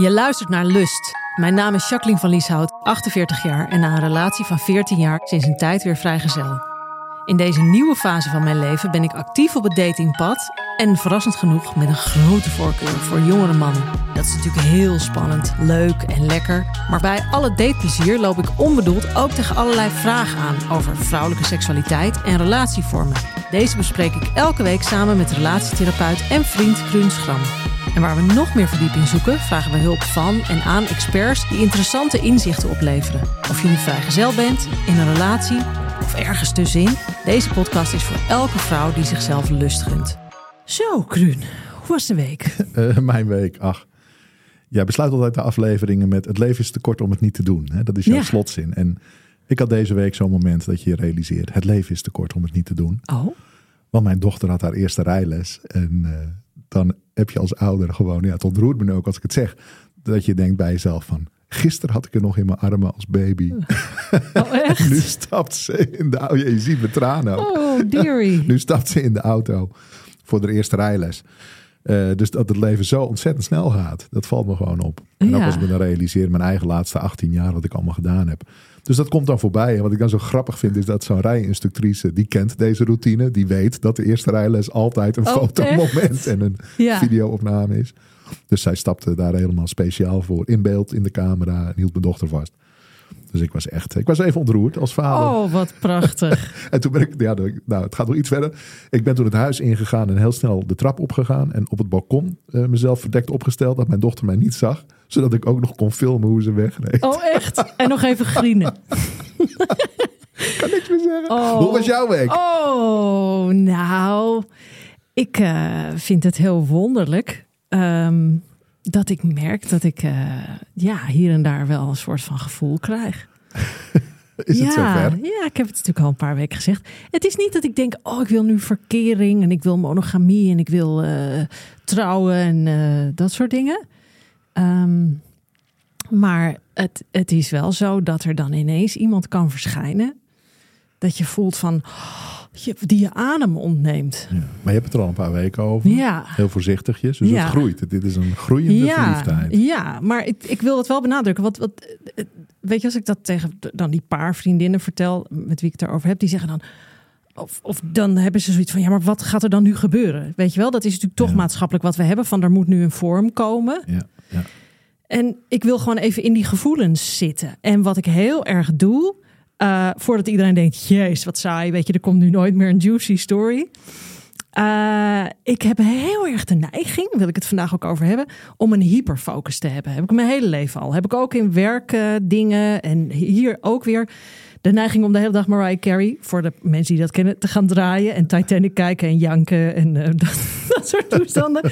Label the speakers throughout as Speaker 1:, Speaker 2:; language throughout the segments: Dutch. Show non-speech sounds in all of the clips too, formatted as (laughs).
Speaker 1: Je luistert naar Lust. Mijn naam is Jacqueline van Lieshout, 48 jaar en na een relatie van 14 jaar sinds een tijd weer vrijgezel. In deze nieuwe fase van mijn leven ben ik actief op het datingpad en verrassend genoeg met een grote voorkeur voor jongere mannen. Dat is natuurlijk heel spannend, leuk en lekker. Maar bij alle dateplezier loop ik onbedoeld ook tegen allerlei vragen aan over vrouwelijke seksualiteit en relatievormen. Deze bespreek ik elke week samen met relatietherapeut en vriend Kruun Schram. En waar we nog meer verdieping zoeken, vragen we hulp van en aan experts die interessante inzichten opleveren. Of je nu vrijgezel bent, in een relatie of ergens tussenin, deze podcast is voor elke vrouw die zichzelf lust gunt. Zo, Kruun, hoe was de week?
Speaker 2: Uh, (laughs) mijn week, ach. Jij besluit altijd de afleveringen met het leven is te kort om het niet te doen. Hè? Dat is jouw
Speaker 1: Ja.
Speaker 2: slotzin. En ik had deze week zo'n moment dat je je realiseert, het leven is te kort om het niet te doen.
Speaker 1: Oh,
Speaker 2: Want mijn dochter had haar eerste rijles. En eh, dan heb je als ouder gewoon, ja, het ontroert me ook als ik het zeg, dat je denkt bij jezelf van, gisteren had ik er nog in mijn armen als baby. (laughs)
Speaker 1: oh echt?
Speaker 2: nu stapt ze in de auto, je ziet mijn tranen ook.
Speaker 1: Oh, dearie. (laughs)
Speaker 2: Nu stapt ze in de auto voor de eerste rijles. Eh, dus dat het leven zo ontzettend snel gaat, dat valt me gewoon op. En ook
Speaker 1: Ja.
Speaker 2: als ik me dan realiseer, mijn eigen laatste 18 jaar, wat ik allemaal gedaan heb. Dus dat komt dan voorbij. En wat ik dan zo grappig vind, is dat zo'n rijinstructrice, die kent deze routine. Die weet dat de eerste rijles altijd een
Speaker 1: Oh,
Speaker 2: fotomoment
Speaker 1: echt?
Speaker 2: en een
Speaker 1: Ja.
Speaker 2: videoopname is. Dus zij stapte daar helemaal speciaal voor in beeld in de camera en hield mijn dochter vast. Dus ik was echt, ik was even ontroerd als vader.
Speaker 1: Oh, wat prachtig. (laughs)
Speaker 2: En toen ben ik, ja, nou, het gaat nog iets verder. Ik ben toen het huis ingegaan en heel snel de trap opgegaan. En op het balkon eh, mezelf verdekt opgesteld, dat mijn dochter mij niet zag. Zodat ik ook nog kon filmen hoe ze wegreed.
Speaker 1: Oh, echt? En nog even grienen. (laughs)
Speaker 2: Kan niks meer zeggen.
Speaker 1: Oh.
Speaker 2: Hoe was jouw week?
Speaker 1: Oh, nou, ik eh, vind het heel wonderlijk ehm, dat ik merk dat ik eh, ja, hier en daar wel een soort van gevoel krijg. (laughs)
Speaker 2: Is het
Speaker 1: ja,
Speaker 2: zover?
Speaker 1: Ja, ik heb het natuurlijk al een paar weken gezegd. Het is niet dat ik denk, oh, ik wil nu verkering en ik wil monogamie en ik wil eh, trouwen en eh, dat soort dingen. Ehm, maar het, het is wel zo dat er dan ineens iemand kan verschijnen. Dat je voelt van, oh, je- die je adem ontneemt.
Speaker 2: Ja. Maar je hebt het er al een paar weken over.
Speaker 1: Ja.
Speaker 2: Heel voorzichtigjes. Dus
Speaker 1: Ja.
Speaker 2: het groeit. Dit is een groeiende
Speaker 1: Ja,
Speaker 2: verliefdheid.
Speaker 1: ja, maar ik, ik wil dat wel benadrukken. Want, wat, eh, weet je, als ik dat tegen dan die paar vriendinnen vertel met wie ik het erover heb, die zeggen dan. Of, of dan hebben ze zoiets van, ja, maar wat gaat er dan nu gebeuren? Weet je wel, dat is natuurlijk toch
Speaker 2: Ja.
Speaker 1: maatschappelijk wat we hebben. Van er moet nu een vorm komen.
Speaker 2: Ja, ja.
Speaker 1: En ik wil gewoon even in die gevoelens zitten. En wat ik heel erg doe, eh, voordat iedereen denkt, jezus, wat saai, weet je, er komt nu nooit meer een juicy story. Eh, ik heb heel erg de neiging, wil ik het vandaag ook over hebben, om een hyperfocus te hebben. Heb ik mijn hele leven al. Heb ik ook in werkdingen dingen en hier ook weer de neiging om de hele dag Mariah Carey, voor de mensen die dat kennen, te gaan draaien en Titanic kijken en janken en eh, (laughs) dat, dat soort toestanden.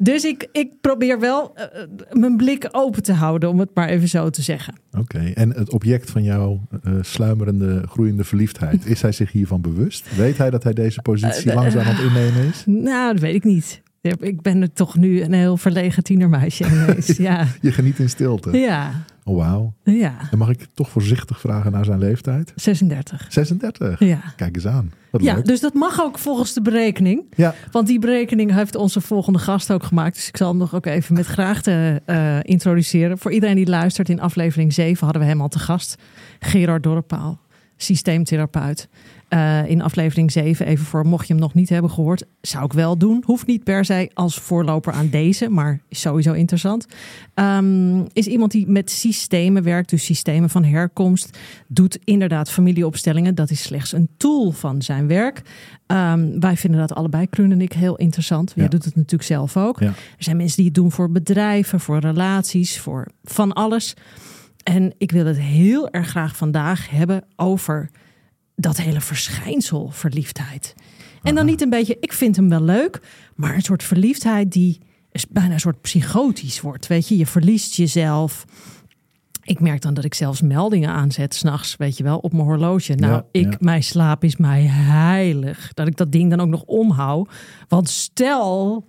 Speaker 1: Dus ik, ik probeer wel eh, eh, mijn blik open te houden, om het maar even zo te zeggen.
Speaker 2: Oké. En het object van jouw eh, sluimerende, groeiende verliefdheid, is hij zich hiervan bewust? Weet hij dat hij deze positie langzaam aan het innemen is?
Speaker 1: Nou, dat weet ik niet. Ik ben er toch nu een heel verlegen tienermeisje ineens. (laughs) Ja,
Speaker 2: Je geniet in stilte.
Speaker 1: ja,
Speaker 2: Oh, wauw.
Speaker 1: ja.
Speaker 2: En mag ik toch voorzichtig vragen naar zijn leeftijd?
Speaker 1: 36.
Speaker 2: 36.
Speaker 1: Ja.
Speaker 2: Kijk eens aan. Wat
Speaker 1: Ja,
Speaker 2: leuk.
Speaker 1: dus dat mag ook volgens de berekening.
Speaker 2: Ja,
Speaker 1: Want die berekening heeft onze volgende gast ook gemaakt. Dus ik zal hem nog ook even met graagte eh, introduceren. Voor iedereen die luistert, in aflevering 7 hadden we hem al te gast. Gerard Dorpaal. systeemtherapeut. Uh, in aflevering 7, even voor mocht je hem nog niet hebben gehoord, zou ik wel doen. Hoeft niet per se als voorloper aan deze, maar is sowieso interessant. Um, is iemand die met systemen werkt, dus systemen van herkomst, doet inderdaad familieopstellingen. Dat is slechts een tool van zijn werk. Um, wij vinden dat allebei, Kruun en ik, heel interessant. Jij doet het natuurlijk zelf ook. Ja. Er zijn mensen die het doen voor bedrijven, voor relaties, voor van alles. En ik wil het heel erg graag vandaag hebben over dat hele verschijnsel verliefdheid. En dan niet een beetje, ik vind hem wel leuk, maar een soort verliefdheid die is bijna een soort psychotisch wordt. Weet je, je verliest jezelf. Ik merk dan dat ik zelfs meldingen aanzet s'nachts, weet je wel, op mijn horloge. Nou, ik, mijn slaap is mij heilig. Dat ik dat ding dan ook nog omhoud. Want stel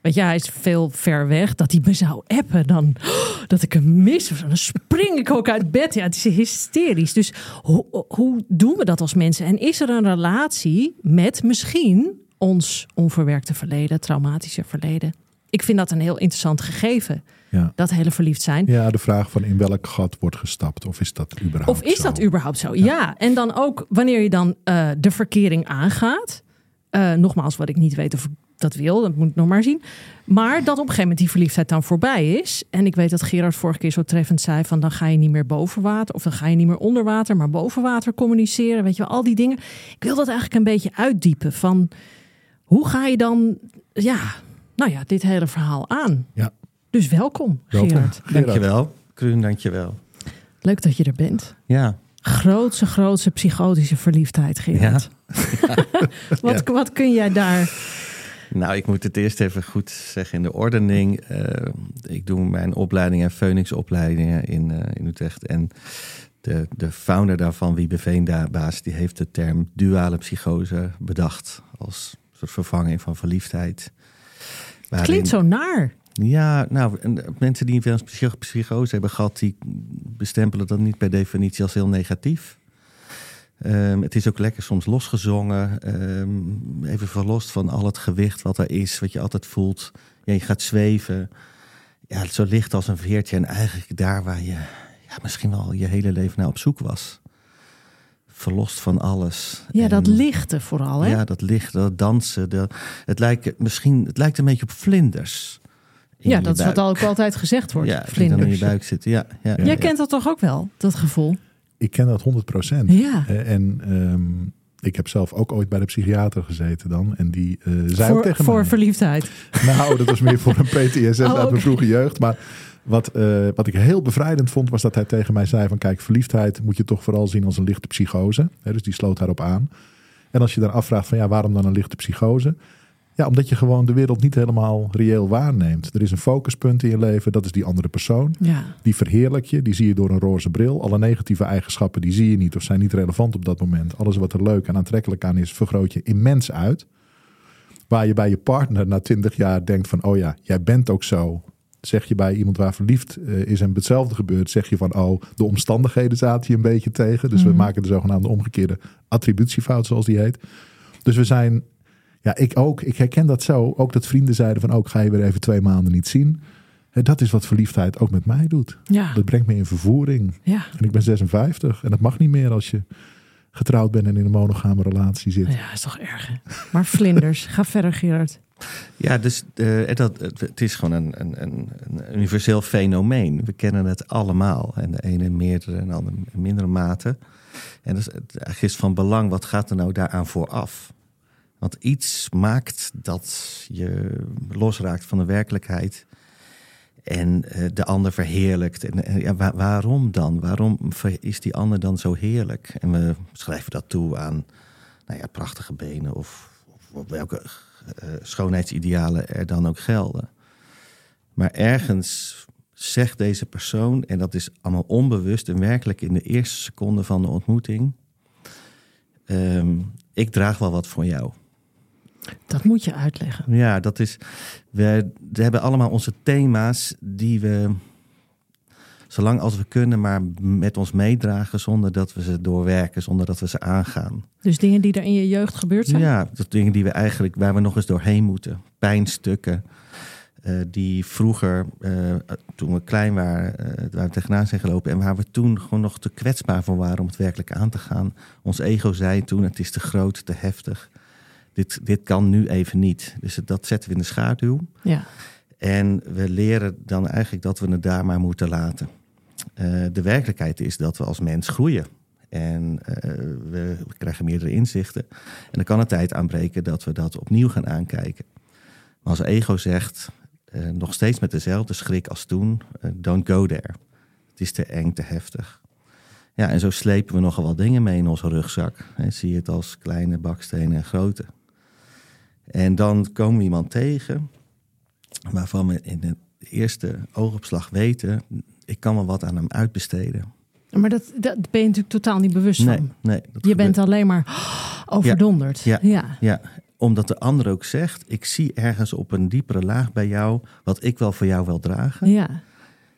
Speaker 1: Weet je, hij is veel ver weg. Dat hij me zou appen, dan (gasps) dat ik hem mis. Dan spring ik ook uit bed. Ja, het is hysterisch. Dus hoe, hoe doen we dat als mensen? En is er een relatie met misschien ons onverwerkte verleden, traumatische verleden? Ik vind dat een heel interessant gegeven. Ja. Dat hele verliefd zijn.
Speaker 2: Ja, de vraag van in welk gat wordt gestapt. Of is dat überhaupt
Speaker 1: Of is dat überhaupt zo? Ja. En dan ook wanneer je dan uh, de verkering aangaat. Uh, nogmaals, wat ik niet weet of dat wil, dat moet ik nog maar zien. Maar dat op een gegeven moment die verliefdheid dan voorbij is. En ik weet dat Gerard vorige keer zo treffend zei: van dan ga je niet meer boven water. Of dan ga je niet meer onder water, maar boven water communiceren. Weet je wel, al die dingen. Ik wil dat eigenlijk een beetje uitdiepen. Van hoe ga je dan, ja, nou ja, dit hele verhaal aan?
Speaker 2: Ja.
Speaker 1: Dus welkom, welkom. Gerard.
Speaker 3: Dankjewel. Kruun, dankjewel.
Speaker 1: Leuk dat je er bent.
Speaker 3: Ja.
Speaker 1: Grootse, grootse psychotische verliefdheid, Gerard. Ja. (laughs) wat, wat kun jij daar
Speaker 3: nou, ik moet het eerst even goed zeggen in de ordening. Uh, ik doe mijn opleiding en Phoenix-opleidingen in, uh, in Utrecht. En de, de founder daarvan, Wiebe Veenbaas, die heeft de term duale psychose bedacht. Als soort vervanging van verliefdheid.
Speaker 1: Het klinkt zo naar.
Speaker 3: Ja, nou, mensen die een psychose hebben gehad, die bestempelen dat niet per definitie als heel negatief. Um, het is ook lekker soms losgezongen. Um, even verlost van al het gewicht wat er is, wat je altijd voelt. Ja, je gaat zweven. Ja, zo licht als een veertje. En eigenlijk daar waar je ja, misschien wel je hele leven naar op zoek was. Verlost van alles.
Speaker 1: Ja, dat lichte vooral, hè?
Speaker 3: Ja, dat licht, dat dansen. Dat, het, lijkt, misschien, het lijkt een beetje op vlinders.
Speaker 1: Ja, dat is wat ook altijd gezegd wordt.
Speaker 3: Ja, vlinders. in je buik zitten. Ja, ja,
Speaker 1: Jij kent dat toch ook wel, dat gevoel?
Speaker 2: Ik ken dat 100 procent.
Speaker 1: Ja.
Speaker 2: en um, ik heb zelf ook ooit bij de psychiater gezeten dan. En die uh, zei
Speaker 1: voor,
Speaker 2: tegen
Speaker 1: voor
Speaker 2: mij...
Speaker 1: Voor verliefdheid? (laughs)
Speaker 2: Nou, dat was meer voor een (laughs) PTSS oh, uit mijn vroege jeugd. Maar wat, uh, wat ik heel bevrijdend vond, was dat hij tegen mij zei van... Kijk, verliefdheid moet je toch vooral zien als een lichte psychose. dus die sloot daarop aan. En als je dan afvraagt van ja, waarom dan een lichte psychose? Ja, omdat je gewoon de wereld niet helemaal reëel waarneemt. Er is een focuspunt in je leven, dat is die andere persoon.
Speaker 1: Ja.
Speaker 2: Die verheerlijk je, die zie je door een roze bril. Alle negatieve eigenschappen, die zie je niet of zijn niet relevant op dat moment. Alles wat er leuk en aantrekkelijk aan is, vergroot je immens uit. Waar je bij je partner na twintig jaar denkt van, oh ja, jij bent ook zo. Zeg je bij iemand waar verliefd eh, is en hetzelfde gebeurt, zeg je van, oh, de omstandigheden zaten je een beetje tegen. Dus we mhm. maken de zogenaamde omgekeerde attributiefout, zoals die heet. Dus we zijn ja, ik ook. Ik herken dat zo. Ook dat vrienden zeiden van ook oh, ga je weer even twee maanden niet zien. Dat is wat verliefdheid ook met mij doet.
Speaker 1: Ja.
Speaker 2: Dat brengt me in vervoering.
Speaker 1: Ja.
Speaker 2: En ik ben 56 en dat mag niet meer als je getrouwd bent en in een monogame relatie zit.
Speaker 1: Ja, is toch erg. Maar vlinders, ga verder Gerard.
Speaker 3: Ja, dus uh, dat, het is gewoon een, een, een, universeel fenomeen. We kennen het allemaal. En de ene in meerdere en de andere in mindere mate. En dus het is van belang, wat gaat er nou daaraan vooraf? Want iets maakt dat je losraakt van de werkelijkheid en uh, de ander verheerlijkt. En, uh, ja, waarom dan? Waarom is die ander dan zo heerlijk? En we schrijven dat toe aan nou ja, prachtige benen of, of welke uh, schoonheidsidealen er dan ook gelden. Maar ergens zegt deze persoon, en dat is allemaal onbewust en werkelijk in de eerste seconde van de ontmoeting: um, Ik draag wel wat voor jou.
Speaker 1: Dat moet je uitleggen.
Speaker 3: Ja, dat is. We, we hebben allemaal onze thema's die we zolang als we kunnen, maar met ons meedragen zonder dat we ze doorwerken, zonder dat we ze aangaan.
Speaker 1: Dus dingen die er in je jeugd gebeurd zijn?
Speaker 3: Ja, dat dingen die we eigenlijk, waar we nog eens doorheen moeten. Pijnstukken. eh, die vroeger, eh, toen we klein waren, eh, waar we tegenaan zijn gelopen en waar we toen gewoon nog te kwetsbaar voor waren om het werkelijk aan te gaan. Ons ego zei toen: het is te groot, te heftig. Dit, dit kan nu even niet. Dus dat zetten we in de schaduw.
Speaker 1: Ja.
Speaker 3: En we leren dan eigenlijk dat we het daar maar moeten laten. Eh, de werkelijkheid is dat we als mens groeien. En eh, we, we krijgen meerdere inzichten. En dan kan het tijd aanbreken dat we dat opnieuw gaan aankijken. Maar als ego zegt, eh, nog steeds met dezelfde schrik als toen, don't go there. Het is te eng, te heftig. Ja, en zo slepen we nogal wat dingen mee in onze rugzak. En zie je het als kleine bakstenen en grote. En dan komen we iemand tegen waarvan we in de eerste oogopslag weten, ik kan wel wat aan hem uitbesteden.
Speaker 1: Maar dat, dat ben je natuurlijk totaal niet bewust
Speaker 3: Nee,
Speaker 1: van.
Speaker 3: nee. dat
Speaker 1: Je bent alleen maar (gasps) overdonderd.
Speaker 3: Ja.
Speaker 1: ja.
Speaker 3: Ja, omdat de ander ook zegt, ik zie ergens op een diepere laag bij jou wat ik wel voor jou wil dragen.
Speaker 1: ja.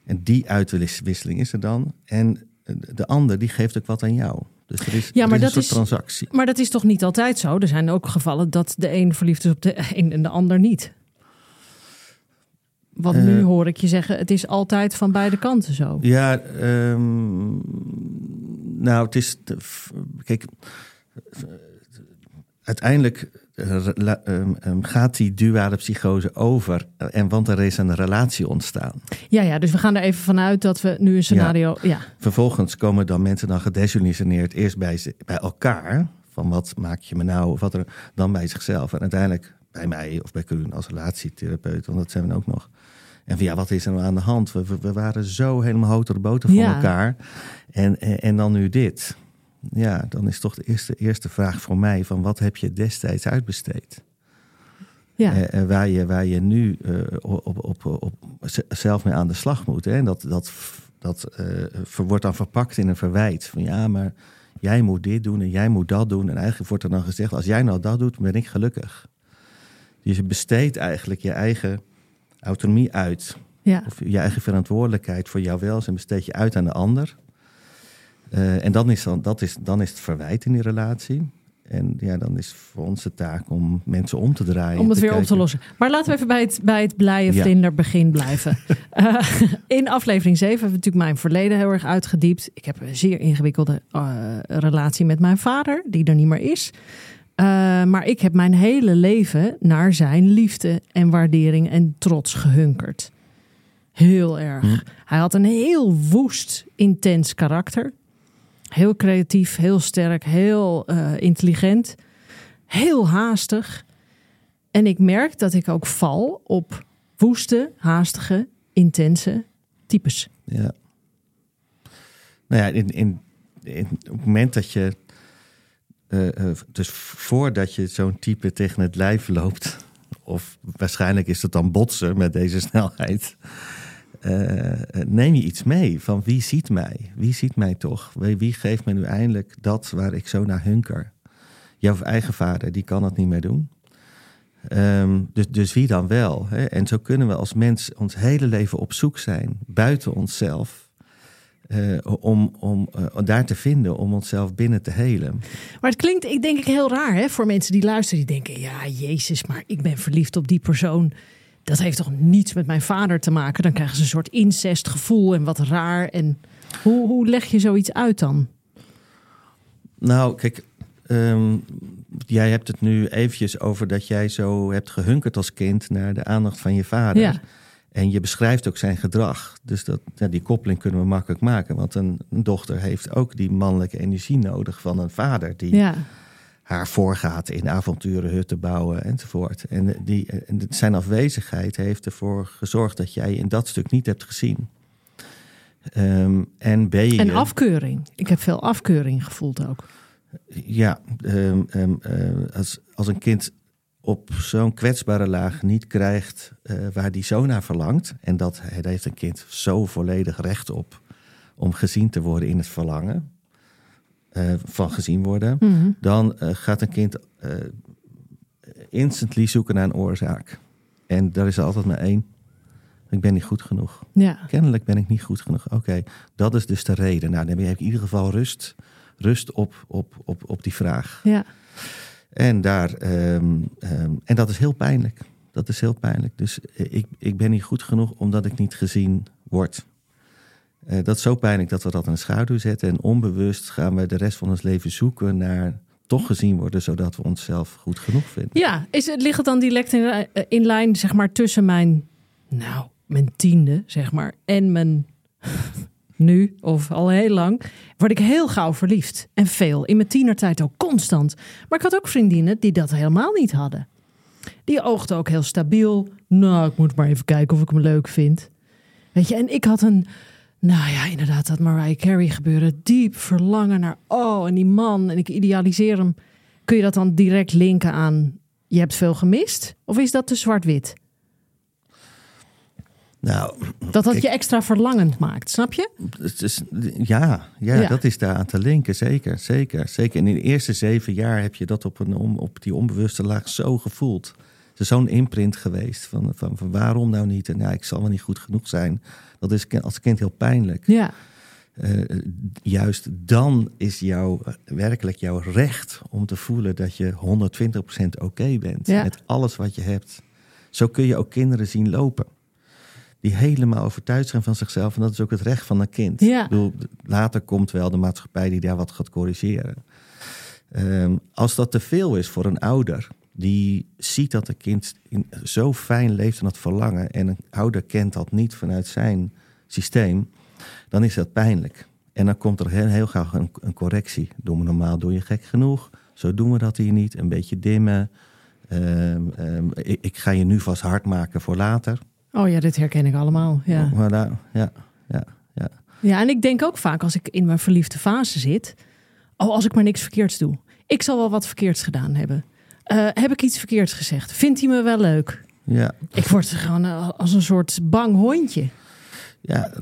Speaker 3: En die uitwisseling is er dan. En de ander die geeft ook wat aan jou. Dus er is,
Speaker 1: Ja, maar
Speaker 3: is een
Speaker 1: dat
Speaker 3: soort
Speaker 1: is-
Speaker 3: transactie.
Speaker 1: Maar dat is toch niet altijd zo? Er zijn ook gevallen dat de een verliefd is op de (laughs) een en de ander niet. Want
Speaker 3: Eh.
Speaker 1: nu hoor ik je zeggen, het is altijd van beide kanten zo.
Speaker 3: Ja, ehm, nou, het is. Kijk, uiteindelijk eh, ehm, ehm, gaat die duale psychose over. En want er is een relatie ontstaan.
Speaker 1: Ja, ja, dus we gaan er even vanuit dat we nu een scenario... Ja,
Speaker 3: Vervolgens komen dan mensen dan gedesillusioneerd eerst bij, ze- bij elkaar. Van wat maak je me nou? Of wat er dan bij zichzelf. En uiteindelijk bij mij of bij Koen als relatietherapeut. Want dat zijn we ook nog. En van ja, wat is er nou aan de hand? We, we, we waren zo helemaal houten de boter van
Speaker 1: Ja.
Speaker 3: elkaar. En, en, en dan nu dit. Ja, dan is toch de eerste, eerste vraag voor mij: van wat heb je destijds uitbesteed?
Speaker 1: ja.
Speaker 3: Eh, en waar, je, waar je nu eh, op, op, op, zelf mee aan de slag moet. Hè? En dat, dat, dat eh, ver- wordt dan verpakt in een verwijt. Van ja, maar jij moet dit doen en jij moet dat doen. En eigenlijk wordt er dan gezegd, als jij nou dat doet, ben ik gelukkig. Dus je besteedt eigenlijk je eigen autonomie uit.
Speaker 1: ja.
Speaker 3: Of je eigen verantwoordelijkheid voor jouw welzijn besteed je uit aan de ander. Eh, en dan is, dan, dat is, dan is het verwijt in die relatie. En ja, dan is voor ons de taak om mensen om te draaien.
Speaker 1: Om het weer op te lossen. Maar laten we even bij het, bij het blije
Speaker 3: Ja.
Speaker 1: vlinder begin blijven. (laughs) Eh, in aflevering 7 hebben we natuurlijk mijn verleden heel erg uitgediept. Ik heb een zeer ingewikkelde eh, relatie met mijn vader, die er niet meer is. Maar ik heb mijn hele leven naar zijn liefde en waardering en trots gehunkerd. Heel erg.
Speaker 3: Hm.
Speaker 1: Hij had een heel woest, intens karakter. Heel creatief, heel sterk, heel eh, intelligent. Heel haastig. En ik merk dat ik ook val op woeste, haastige, intense types.
Speaker 3: Ja. Nou ja, in, in, in, op het moment dat je. eh, eh, dus voordat je zo'n type tegen het lijf loopt. Of waarschijnlijk is het dan botsen met deze snelheid. Eh, eh, neem je iets mee van wie ziet mij? Wie ziet mij toch? Wie, geeft me nu eindelijk dat waar ik zo naar hunker? Jouw eigen vader, die kan het niet meer doen. Ehm, dus, dus wie dan wel? Hè? En zo kunnen we als mens ons hele leven op zoek zijn, buiten onszelf, eh, om, om daar te vinden, om onszelf binnen te helen.
Speaker 1: Maar het klinkt, ik denk ik, heel raar hè, voor mensen die luisteren. Die denken, ja, jezus, maar ik ben verliefd op die persoon. Dat heeft toch niets met mijn vader te maken? Dan krijgen ze een soort incestgevoel en wat raar. En hoe, hoe leg je zoiets uit dan?
Speaker 3: Nou, kijk, ehm, jij hebt het nu eventjes over dat jij zo hebt gehunkerd als kind naar de aandacht van je vader.
Speaker 1: Ja.
Speaker 3: En je beschrijft ook zijn gedrag. Dus dat, ja, die koppeling kunnen we makkelijk maken. Want een, een dochter heeft ook die mannelijke energie nodig van een vader die
Speaker 1: Ja,
Speaker 3: haar voorgaat in avonturen, hutten bouwen enzovoort. En, die, en zijn afwezigheid heeft ervoor gezorgd dat jij in dat stuk niet hebt gezien. Ehm, en ben je.
Speaker 1: en afkeuring. Ik heb veel afkeuring gevoeld ook.
Speaker 3: Ja, ehm, ehm, eh, als, als een kind op zo'n kwetsbare laag niet krijgt eh, waar die zo naar verlangt. En dat daar heeft een kind zo volledig recht op om gezien te worden in het verlangen. Eh, van gezien worden.
Speaker 1: Mhm.
Speaker 3: Dan eh, gaat een kind eh, instantly zoeken naar een oorzaak. En daar is er altijd maar één. Ik ben niet goed genoeg.
Speaker 1: Ja,
Speaker 3: Kennelijk ben ik niet goed genoeg. Oké, dat is dus de reden. Nou, dan heb je in ieder geval rust, rust op, op, op, op die vraag.
Speaker 1: ja.
Speaker 3: En, daar, ehm, ehm, en dat is heel pijnlijk. Dat is heel pijnlijk. Dus ik, ik ben niet goed genoeg omdat ik niet gezien word. Eh, dat is zo pijnlijk dat we dat in schaduw zetten. En onbewust gaan we de rest van ons leven zoeken naar toch gezien worden, zodat we onszelf goed genoeg vinden.
Speaker 1: Ja, is, ligt het dan direct in, eh, in lijn, zeg maar, tussen mijn, nou, mijn tiende, zeg maar, en mijn (laughs) nu, of al heel lang, word ik heel gauw verliefd. En veel. In mijn tienertijd ook constant. Maar ik had ook vriendinnen die dat helemaal niet hadden. Die oogden ook heel stabiel. Nou, ik moet maar even kijken of ik hem leuk vind. Weet je, en ik had een, nou ja, inderdaad, dat Mariah Carey gebeuren. Diep verlangen naar, oh, en die man. En ik idealiseer hem. Kun je dat dan direct linken aan, je hebt veel gemist? Of is dat te zwart-wit?
Speaker 3: Nou,
Speaker 1: Dat dat
Speaker 3: Ik-
Speaker 1: je extra verlangend maakt, snap je?
Speaker 3: het is, ja, ja,
Speaker 1: Ja.
Speaker 3: dat is daar aan te linken, zeker, zeker, zeker. En in de eerste zeven jaar heb je dat op, een, op die onbewuste laag zo gevoeld. Het is zo'n imprint geweest van, van, van waarom nou niet? En ja, ik zal wel niet goed genoeg zijn. Dat is als kind heel pijnlijk.
Speaker 1: Ja.
Speaker 3: Eh, juist dan is jouw, werkelijk jouw recht om te voelen dat je 120% oké bent
Speaker 1: Ja.
Speaker 3: met alles wat je hebt. Zo kun je ook kinderen zien lopen. Die helemaal overtuigd zijn van zichzelf. En dat is ook het recht van een kind.
Speaker 1: Ja.
Speaker 3: Ik bedoel, later komt wel de maatschappij die daar wat gaat corrigeren. Ehm, als dat te veel is voor een ouder, die ziet dat een kind in, zo fijn leeft in dat verlangen. en een ouder kent dat niet vanuit zijn systeem, dan is dat pijnlijk. En dan komt er heel, heel graag een, een correctie. Doen we normaal, doe je gek genoeg. Zo doen we dat hier niet. Een beetje dimmen. Ehm, ehm, ik, ik ga je nu vast hard maken voor later.
Speaker 1: Oh ja, dit herken ik allemaal. Ja.
Speaker 3: Voilà, ja, ja, ja.
Speaker 1: ja, en ik denk ook vaak als ik in mijn verliefde fase zit... Oh, als ik maar niks verkeerds doe. Ik zal wel wat verkeerds gedaan hebben. Eh, heb ik iets verkeerds gezegd? Vindt hij me wel leuk?
Speaker 3: ja.
Speaker 1: Ik word gewoon eh, als een soort bang hondje.
Speaker 3: Ja,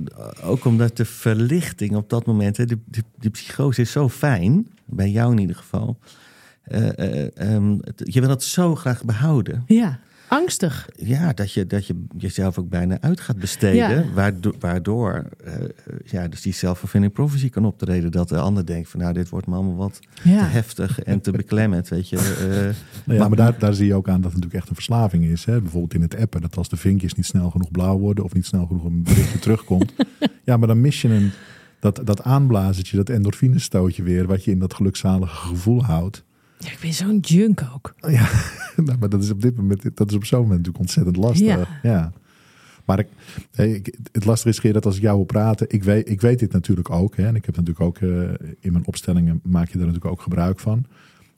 Speaker 3: ook omdat de verlichting op dat moment, hè, de, de, de psychose is zo fijn, bij jou in ieder geval. Eh, eh, ehm, het- je wil het zo graag behouden.
Speaker 1: Ja, angstig.
Speaker 3: Ja, dat je, dat je jezelf ook bijna uit gaat besteden.
Speaker 1: Ja.
Speaker 3: Waardoor, waardoor eh, ja, dus die self-fulfilling prophecy kan optreden. Dat de ander denkt van nou, dit wordt me allemaal wat te heftig en te beklemmend. Weet je. Eh,
Speaker 2: Nou ja, maar daar, daar zie je ook aan dat het natuurlijk echt een verslaving is. Hè? Bijvoorbeeld in het appen, dat als de vinkjes niet snel genoeg blauw worden of niet snel genoeg een berichtje (laughs) terugkomt. Ja, maar dan mis je een, dat, dat aanblazertje, dat endorfinestootje weer, wat je in dat gelukzalige gevoel houdt.
Speaker 1: Ja, ik ben zo'n junk ook.
Speaker 2: Ja, (laughs) nou, maar dat is op dit moment, dat is op zo'n moment natuurlijk ontzettend lastig.
Speaker 1: Ja.
Speaker 2: Ja. Maar ik, eh, ik, het lastige is dat als ik jou wil praten, ik weet, ik weet dit natuurlijk ook. Hè, en ik heb natuurlijk ook eh, in mijn opstellingen maak je daar natuurlijk ook gebruik van.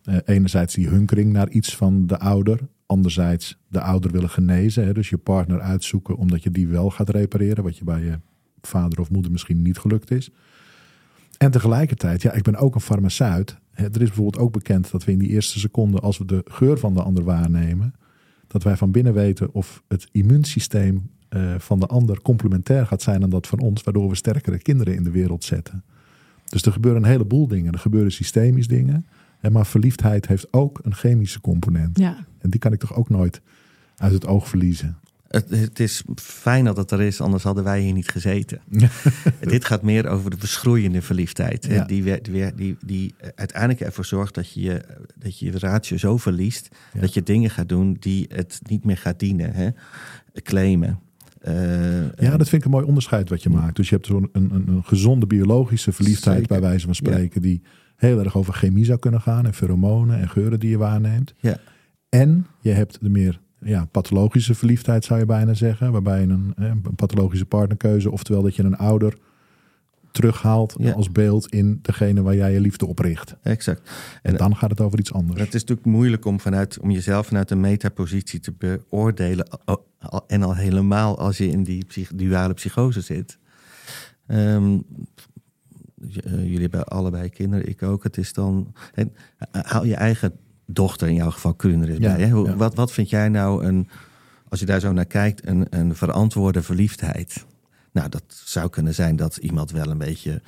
Speaker 2: Eh, enerzijds die hunkering naar iets van de ouder. Anderzijds de ouder willen genezen. Hè, dus je partner uitzoeken omdat je die wel gaat repareren. Wat je bij je vader of moeder misschien niet gelukt is. En tegelijkertijd, ja, ik ben ook een farmaceut. Er is bijvoorbeeld ook bekend dat we in die eerste seconde, als we de geur van de ander waarnemen, dat wij van binnen weten of het immuunsysteem eh, van de ander complementair gaat zijn aan dat van ons, waardoor we sterkere kinderen in de wereld zetten. Dus er gebeuren een heleboel dingen. Er gebeuren systemisch dingen. Maar verliefdheid heeft ook een chemische component.
Speaker 1: Ja.
Speaker 2: En die kan ik toch ook nooit uit het oog verliezen.
Speaker 3: Het, het is fijn dat het er is, anders hadden wij hier niet gezeten. (laughs) Dit gaat meer over de verschroeiende verliefdheid.
Speaker 2: Ja.
Speaker 3: Die, die, die, die uiteindelijk ervoor zorgt dat je je, dat je, je ratio zo verliest...
Speaker 2: Ja.
Speaker 3: dat je dingen gaat doen die het niet meer gaat dienen. Hè? Claimen. Eh,
Speaker 2: Ja, dat vind ik een mooi onderscheid wat je maakt. Dus je hebt zo'n een, een, een gezonde biologische verliefdheid,
Speaker 3: Zeker.
Speaker 2: bij wijze van spreken, die heel erg over chemie zou kunnen gaan en pheromonen en geuren die je waarneemt.
Speaker 3: Ja.
Speaker 2: En je hebt de meer ja, pathologische verliefdheid, zou je bijna zeggen, waarbij je een, een pathologische partnerkeuze, oftewel dat je een ouder terughaalt
Speaker 3: Ja.
Speaker 2: als beeld in degene waar jij je liefde op richt.
Speaker 3: Exact.
Speaker 2: En
Speaker 3: En-
Speaker 2: dan gaat het over iets anders.
Speaker 3: Het is natuurlijk moeilijk om, vanuit, om jezelf vanuit een metapositie te beoordelen. En al helemaal als je in die psych- duale psychose zit. Ehm, eh, jullie hebben allebei kinderen, ik ook. Het is dan. En, haal je eigen dochter, in jouw geval er eens
Speaker 2: Ja,
Speaker 3: bij. Hè? Hoe-
Speaker 2: ja.
Speaker 3: wat, wat vind jij nou een. Als je daar zo naar kijkt, een, een verantwoorde verliefdheid. Nou, dat zou kunnen zijn dat iemand wel een beetje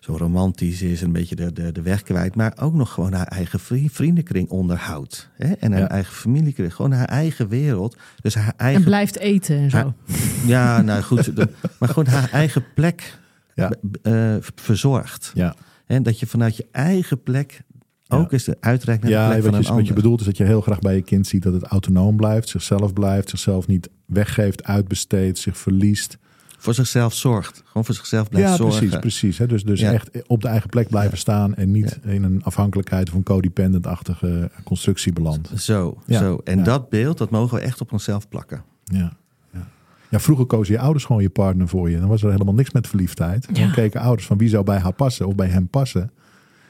Speaker 3: zo romantisch is, een beetje de, de, de weg kwijt, maar ook nog gewoon haar eigen vri- vriendenkring onderhoudt. Hè? En haar
Speaker 2: Ja.
Speaker 3: eigen familiekring, gewoon haar eigen wereld. Dus haar eigen.
Speaker 1: En blijft eten en zo.
Speaker 3: haar- ja, nou goed, de- maar gewoon haar eigen plek
Speaker 2: Ja.
Speaker 3: eh, verzorgt.
Speaker 2: Ja.
Speaker 3: En dat je vanuit je eigen plek Ook is de uitreik naar de
Speaker 2: Ja,
Speaker 3: plek
Speaker 2: wat
Speaker 3: van
Speaker 2: je,
Speaker 3: een
Speaker 2: wat je bedoelt is dat je heel graag bij je kind ziet dat het autonoom blijft, zichzelf blijft, zichzelf niet weggeeft, uitbesteedt, zich verliest.
Speaker 3: Voor zichzelf zorgt. Gewoon voor zichzelf blijft
Speaker 2: ja,
Speaker 3: zorgen.
Speaker 2: precies, precies. Hè? Dus, dus
Speaker 3: Ja.
Speaker 2: echt op de eigen plek blijven staan en niet in een afhankelijkheid of een codependent-achtige constructie belandt.
Speaker 3: Zo,
Speaker 2: Ja,
Speaker 3: zo. En
Speaker 2: ja.
Speaker 3: dat beeld, dat mogen we echt op onszelf plakken.
Speaker 2: Ja. Ja. ja, vroeger kozen je ouders gewoon je partner voor je. Dan was er helemaal niks met verliefdheid. Dan
Speaker 1: Ja.
Speaker 2: keken ouders van wie zou bij haar passen of bij hem passen.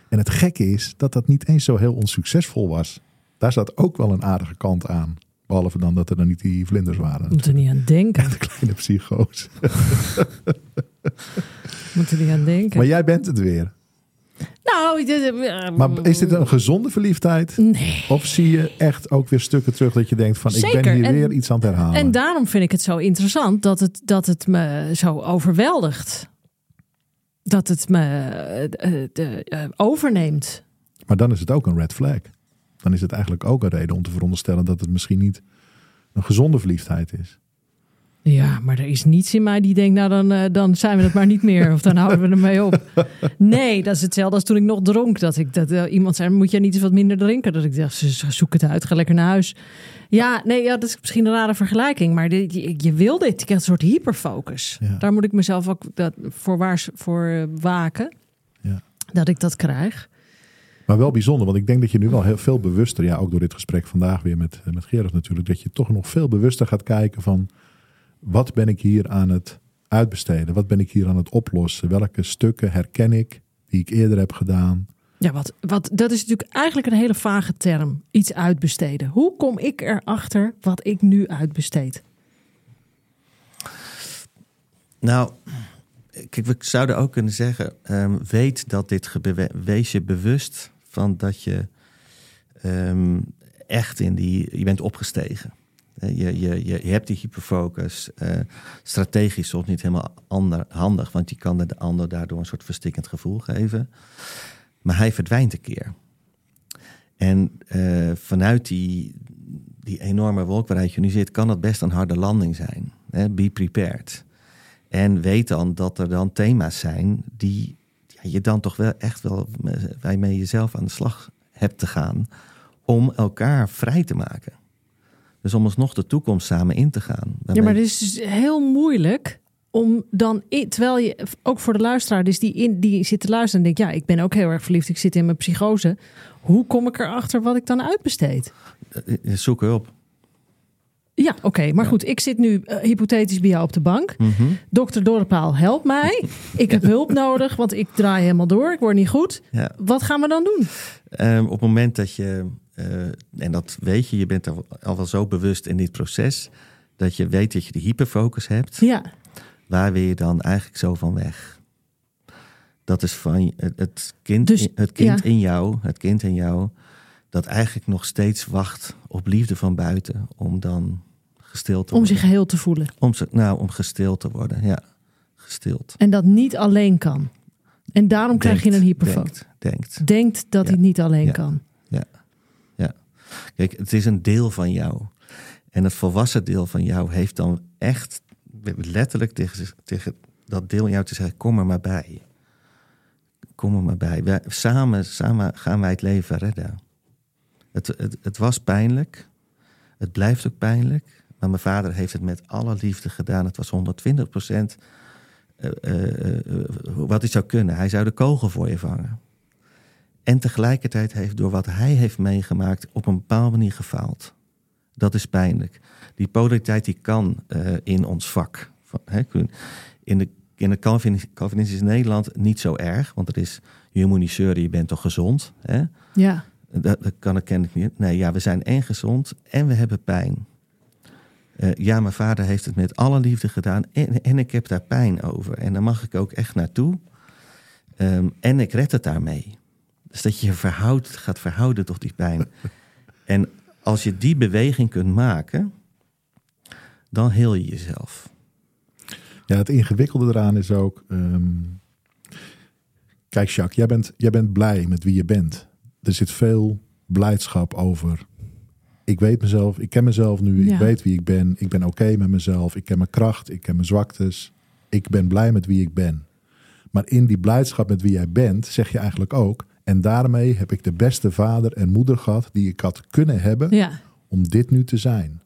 Speaker 2: En het gekke is dat dat niet eens zo heel onsuccesvol was. Daar zat ook wel een aardige kant aan. Behalve dan dat er dan niet die vlinders waren.
Speaker 1: Moet er niet aan denken. (laughs)
Speaker 2: De kleine psycho's. (laughs)
Speaker 1: Moet er niet aan denken.
Speaker 2: Maar jij bent het weer.
Speaker 1: Nou, dit-
Speaker 2: Maar is dit een gezonde verliefdheid?
Speaker 1: Nee.
Speaker 2: Of zie je echt ook weer stukken terug dat je denkt van ik ben hier
Speaker 1: En-
Speaker 2: weer iets aan het herhalen.
Speaker 1: En daarom vind ik het zo interessant dat het, dat het me zo overweldigt. Dat het me eh, eh, de, eh, overneemt.
Speaker 2: Maar dan is het ook een red flag. Dan is het eigenlijk ook een reden om te veronderstellen dat het misschien niet een gezonde verliefdheid is.
Speaker 1: Ja, maar er is niets in mij die denkt, nou dan, eh, dan zijn we het maar niet meer. Of dan houden we ermee op. (laughs) Nee, dat is hetzelfde als toen ik nog dronk. Dat, ik, dat eh, iemand zei, moet je niet eens wat minder drinken? Dat ik dacht, "Z- zoek het uit, ga lekker naar huis. Ja, nee, ja, dat is misschien een rare vergelijking. Maar dit- je, je wil dit. Ik heb een soort hyperfocus.
Speaker 2: Ja.
Speaker 1: Daar moet ik mezelf ook dat, voor, waars, voor eh, waken.
Speaker 2: Ja.
Speaker 1: Dat ik dat krijg.
Speaker 2: Maar wel bijzonder, want ik denk dat je nu wel heel veel bewuster, ja, ook door dit gesprek vandaag weer met, met Gerard natuurlijk, dat je toch nog veel bewuster gaat kijken van wat ben ik hier aan het uitbesteden? Wat ben ik hier aan het oplossen? Welke stukken herken ik die ik eerder heb gedaan?
Speaker 1: Ja, wat, wat, dat is natuurlijk eigenlijk een hele vage term. Iets uitbesteden. Hoe kom ik erachter wat ik nu uitbesteed?
Speaker 3: Nou, kijk, we zouden ook kunnen zeggen: ehm, weet dat dit gebeurt. Wees je bewust van dat je ehm, echt in die. Je bent opgestegen. Eh, Je, je, hebt die hyperfocus. eh, strategisch soms niet helemaal handig, want je kan de ander daardoor een soort verstikkend gevoel geven. Maar hij verdwijnt een keer. En eh, vanuit die, die enorme wolk waaruit je nu zit, kan het best een harde landing zijn. Hè? Be prepared. En weet dan dat er dan thema's zijn die ja, je dan toch wel echt wel waarmee je zelf aan de slag hebt te gaan om elkaar vrij te maken. Dus om alsnog de toekomst samen in te gaan.
Speaker 1: Ja, maar het is dus heel moeilijk om dan, terwijl je, ook voor de luisteraar, dus die, in, die zit te luisteren en denkt, ja, ik ben ook heel erg verliefd, ik zit in mijn psychose. Hoe kom ik erachter wat ik dan uitbesteed?
Speaker 3: Eh, Zoek hulp.
Speaker 1: Ja, oké, maar goed, ik zit nu eh, hypothetisch bij jou op de bank.
Speaker 3: Mhm.
Speaker 1: Dokter Dorpaal, help mij. (laughs) Ik heb hulp nodig, want ik draai helemaal door, ik word niet goed.
Speaker 3: Ja.
Speaker 1: Wat gaan we dan doen?
Speaker 3: Ehm, op het moment dat je, eh, en dat weet je, je bent al, al wel zo bewust in dit proces, dat je weet dat je de hyperfocus hebt,
Speaker 1: Ja,
Speaker 3: waar wil je dan eigenlijk zo van weg? Dat is van het, kind,
Speaker 1: Dus,
Speaker 3: in, het kind
Speaker 1: ja.
Speaker 3: in jou, het kind in jou, dat eigenlijk nog steeds wacht op liefde van buiten, om dan gestild te
Speaker 1: om
Speaker 3: worden.
Speaker 1: zich geheel te voelen.
Speaker 3: Om, nou, om gestild te worden, ja. Gestild.
Speaker 1: En dat niet alleen kan. En daarom krijg je een hyperfocus.
Speaker 3: Denkt, denkt.
Speaker 1: Denkt dat
Speaker 3: Ja.
Speaker 1: hij niet alleen
Speaker 3: Ja.
Speaker 1: kan.
Speaker 3: Kijk, het is een deel van jou. En het volwassen deel van jou heeft dan echt letterlijk tegen, tegen dat deel in jou te zeggen: kom er maar bij. Kom er maar bij. Samen, samen gaan wij het leven redden. Het, het, het was pijnlijk. Het blijft ook pijnlijk. Maar mijn vader heeft het met alle liefde gedaan. Het was 120 procent eh, eh, eh, wat hij zou kunnen. Hij zou de kogel voor je vangen. En tegelijkertijd heeft door wat hij heeft meegemaakt op een bepaalde manier gefaald. Dat is pijnlijk. Die polariteit die kan eh, in ons vak. Van, hè, in de, in het Calvin- Calvinistisch Nederland niet zo erg. Want er is, je moet niet zeuren, je bent toch gezond. Hè?
Speaker 1: Ja.
Speaker 3: Dat, dat kan ik kennelijk niet. Nee, ja, we zijn en gezond en we hebben pijn. Eh, ja, mijn vader heeft het met alle liefde gedaan en, en ik heb daar pijn over. En daar mag ik ook echt naartoe. Ehm, en ik red het daarmee. Dus dat je je verhoudt, gaat verhouden tot die pijn. (laughs) en als je die beweging kunt maken, dan heel je jezelf.
Speaker 2: Ja, het ingewikkelde eraan is ook. ehm, kijk, Jacques, jij bent, jij bent blij met wie je bent. Er zit veel blijdschap over. Ik weet mezelf, ik ken mezelf nu,
Speaker 1: Ja.
Speaker 2: ik weet wie ik ben, ik ben oké met mezelf, ik ken mijn kracht, ik ken mijn zwaktes, ik ben blij met wie ik ben. Maar in die blijdschap met wie jij bent, zeg je eigenlijk ook, En daarmee heb ik de beste vader en moeder gehad die ik had kunnen hebben
Speaker 1: Ja.
Speaker 2: om dit nu te zijn.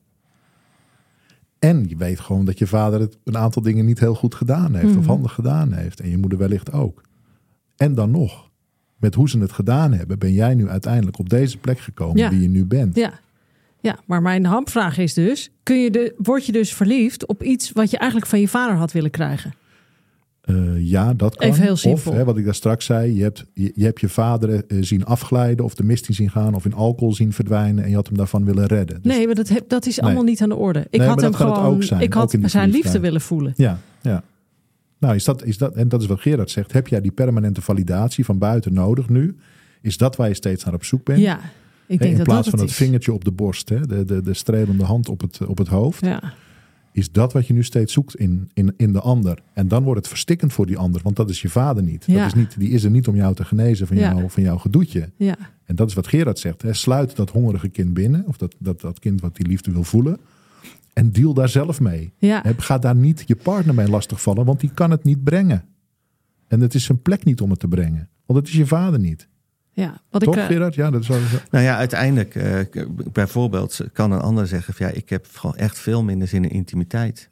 Speaker 2: En je weet gewoon dat je vader het een aantal dingen niet heel goed gedaan heeft
Speaker 1: Mhm.
Speaker 2: of handig gedaan heeft. En je moeder wellicht ook. En dan nog, met hoe ze het gedaan hebben, ben jij nu uiteindelijk op deze plek gekomen
Speaker 1: Ja.
Speaker 2: die je nu bent.
Speaker 1: Ja. ja, maar mijn hamvraag is dus: kun je de, word je dus verliefd op iets wat je eigenlijk van je vader had willen krijgen?
Speaker 2: Eh, ja, dat kan.
Speaker 1: Even heel
Speaker 2: Of, hè, wat ik daar straks zei, je hebt je, je, hebt je vader eh, zien afglijden of de mist in zien gaan of in alcohol zien verdwijnen en je had hem daarvan willen redden. Dus-
Speaker 1: nee, maar dat, heb- dat is
Speaker 2: Nee.
Speaker 1: allemaal niet aan de orde. Ik
Speaker 2: Nee,
Speaker 1: had hem gewoon,
Speaker 2: zijn,
Speaker 1: ik had
Speaker 2: de
Speaker 1: zijn liefde willen voelen.
Speaker 2: Ja, ja. Nou, is dat, is dat, en dat is wat Gerard zegt. Heb jij die permanente validatie van buiten nodig nu? Is dat waar je steeds naar op zoek bent?
Speaker 1: Ja, ik
Speaker 2: Hè,
Speaker 1: denk
Speaker 2: in
Speaker 1: dat
Speaker 2: plaats
Speaker 1: dat
Speaker 2: van
Speaker 1: het
Speaker 2: vingertje op de borst, hè, de, de, de strelende hand op het, op het hoofd.
Speaker 1: Ja.
Speaker 2: Is dat wat je nu steeds zoekt in, in, in de ander? En dan wordt het verstikkend voor die ander, want dat is je vader niet.
Speaker 1: Ja.
Speaker 2: Dat is niet die is er niet om jou te genezen van,
Speaker 1: Ja.
Speaker 2: jou, van jouw gedoetje.
Speaker 1: Ja.
Speaker 2: En dat is wat Gerard zegt. Hè. Sluit dat hongerige kind binnen, of dat, dat, dat kind wat die liefde wil voelen. En deal daar zelf mee.
Speaker 1: Ja.
Speaker 2: Hè, Ga daar niet je partner mee lastigvallen, want die kan het niet brengen. En het is zijn plek niet om het te brengen. Want het is je vader niet.
Speaker 1: Ja, wat
Speaker 2: Toch,
Speaker 1: ik. eh,
Speaker 2: Gerard? Ja, dat is wel...
Speaker 3: Nou ja, uiteindelijk, eh, bijvoorbeeld, kan een ander zeggen: van, ja, ik heb gewoon echt veel minder zin in intimiteit.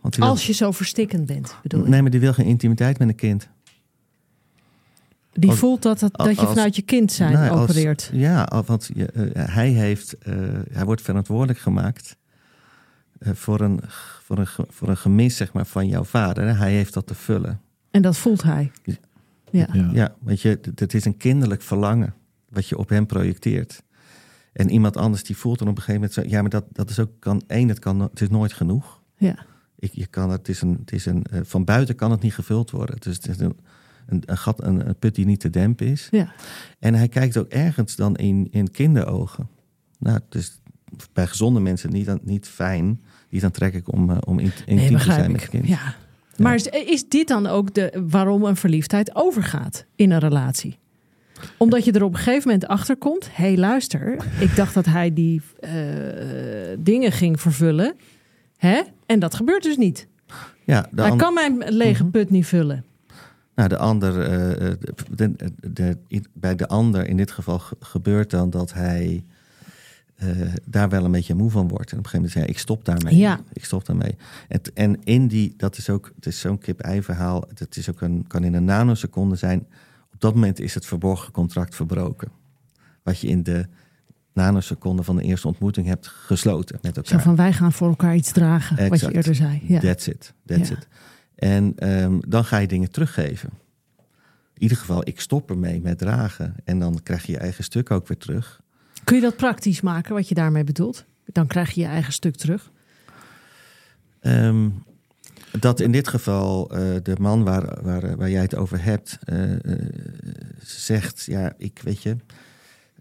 Speaker 3: Want die wil-
Speaker 1: als je zo verstikkend bent, bedoel ik.
Speaker 3: nee, maar die wil geen intimiteit met een kind.
Speaker 1: Die
Speaker 3: als-
Speaker 1: voelt dat, het, dat je vanuit je kind zijn
Speaker 3: als-
Speaker 1: opereert.
Speaker 3: ja, want je, eh, hij, heeft, eh, hij wordt verantwoordelijk gemaakt eh, voor, een, voor, een, voor een gemis zeg maar, van jouw vader. Hij heeft dat te vullen.
Speaker 1: En dat voelt hij. Ja.
Speaker 2: Ja.
Speaker 3: Ja, want je, het is een kinderlijk verlangen wat je op hem projecteert. En iemand anders die voelt dan op een gegeven moment zo, ja, maar dat, dat is ook kan één, het kan, het is nooit genoeg.
Speaker 1: Ja.
Speaker 3: Ik, je kan, het is een, het is een, eh, van buiten kan het niet gevuld worden. Dus het is een, een, een gat, een, een put die niet te dempen is.
Speaker 1: Ja.
Speaker 3: En hij kijkt ook ergens dan in, in kinderogen. Nou, dus bij gezonde mensen niet, niet fijn, niet aantrekkelijk om, eh, om in, intiem
Speaker 1: Nee,
Speaker 3: te zijn met
Speaker 1: ik.
Speaker 3: kind.
Speaker 1: Ja. Maar is, is dit dan ook de, waarom een verliefdheid overgaat in een relatie? Omdat je er op een gegeven moment achter komt. Hé, hey, luister. Ik dacht dat hij die eh, dingen ging vervullen. Hè? En dat gebeurt dus niet.
Speaker 3: Ja, de
Speaker 1: hij
Speaker 3: an-
Speaker 1: kan mijn lege put niet vullen.
Speaker 3: Nou, de ander, eh, eh, de, de, de- bij de ander in dit geval ge- gebeurt dan dat hij eh, daar wel een beetje moe van wordt. En op een gegeven moment zei ik stop daarmee.
Speaker 1: Ja.
Speaker 3: Ik stop daarmee. En, en in die, dat is ook, het is zo'n kip-ei verhaal. Het is ook een, kan in een nanoseconde zijn. Op dat moment is het verborgen contract verbroken. Wat je in de nanoseconde van de eerste ontmoeting hebt gesloten met
Speaker 1: Zo
Speaker 3: elkaar.
Speaker 1: van wij gaan voor elkaar iets dragen. Wat je eerder zei. Ja.
Speaker 3: That's it. That's
Speaker 1: Ja.
Speaker 3: it. En ehm, dan ga je dingen teruggeven. In ieder geval, ik stop ermee met dragen. En dan krijg je je eigen stuk ook weer terug.
Speaker 1: Kun je dat praktisch maken, wat je daarmee bedoelt? Dan krijg je je eigen stuk terug.
Speaker 3: Ehm, dat in dit geval eh, de man waar, waar, waar jij het over hebt eh, eh, zegt, ja, ik weet je,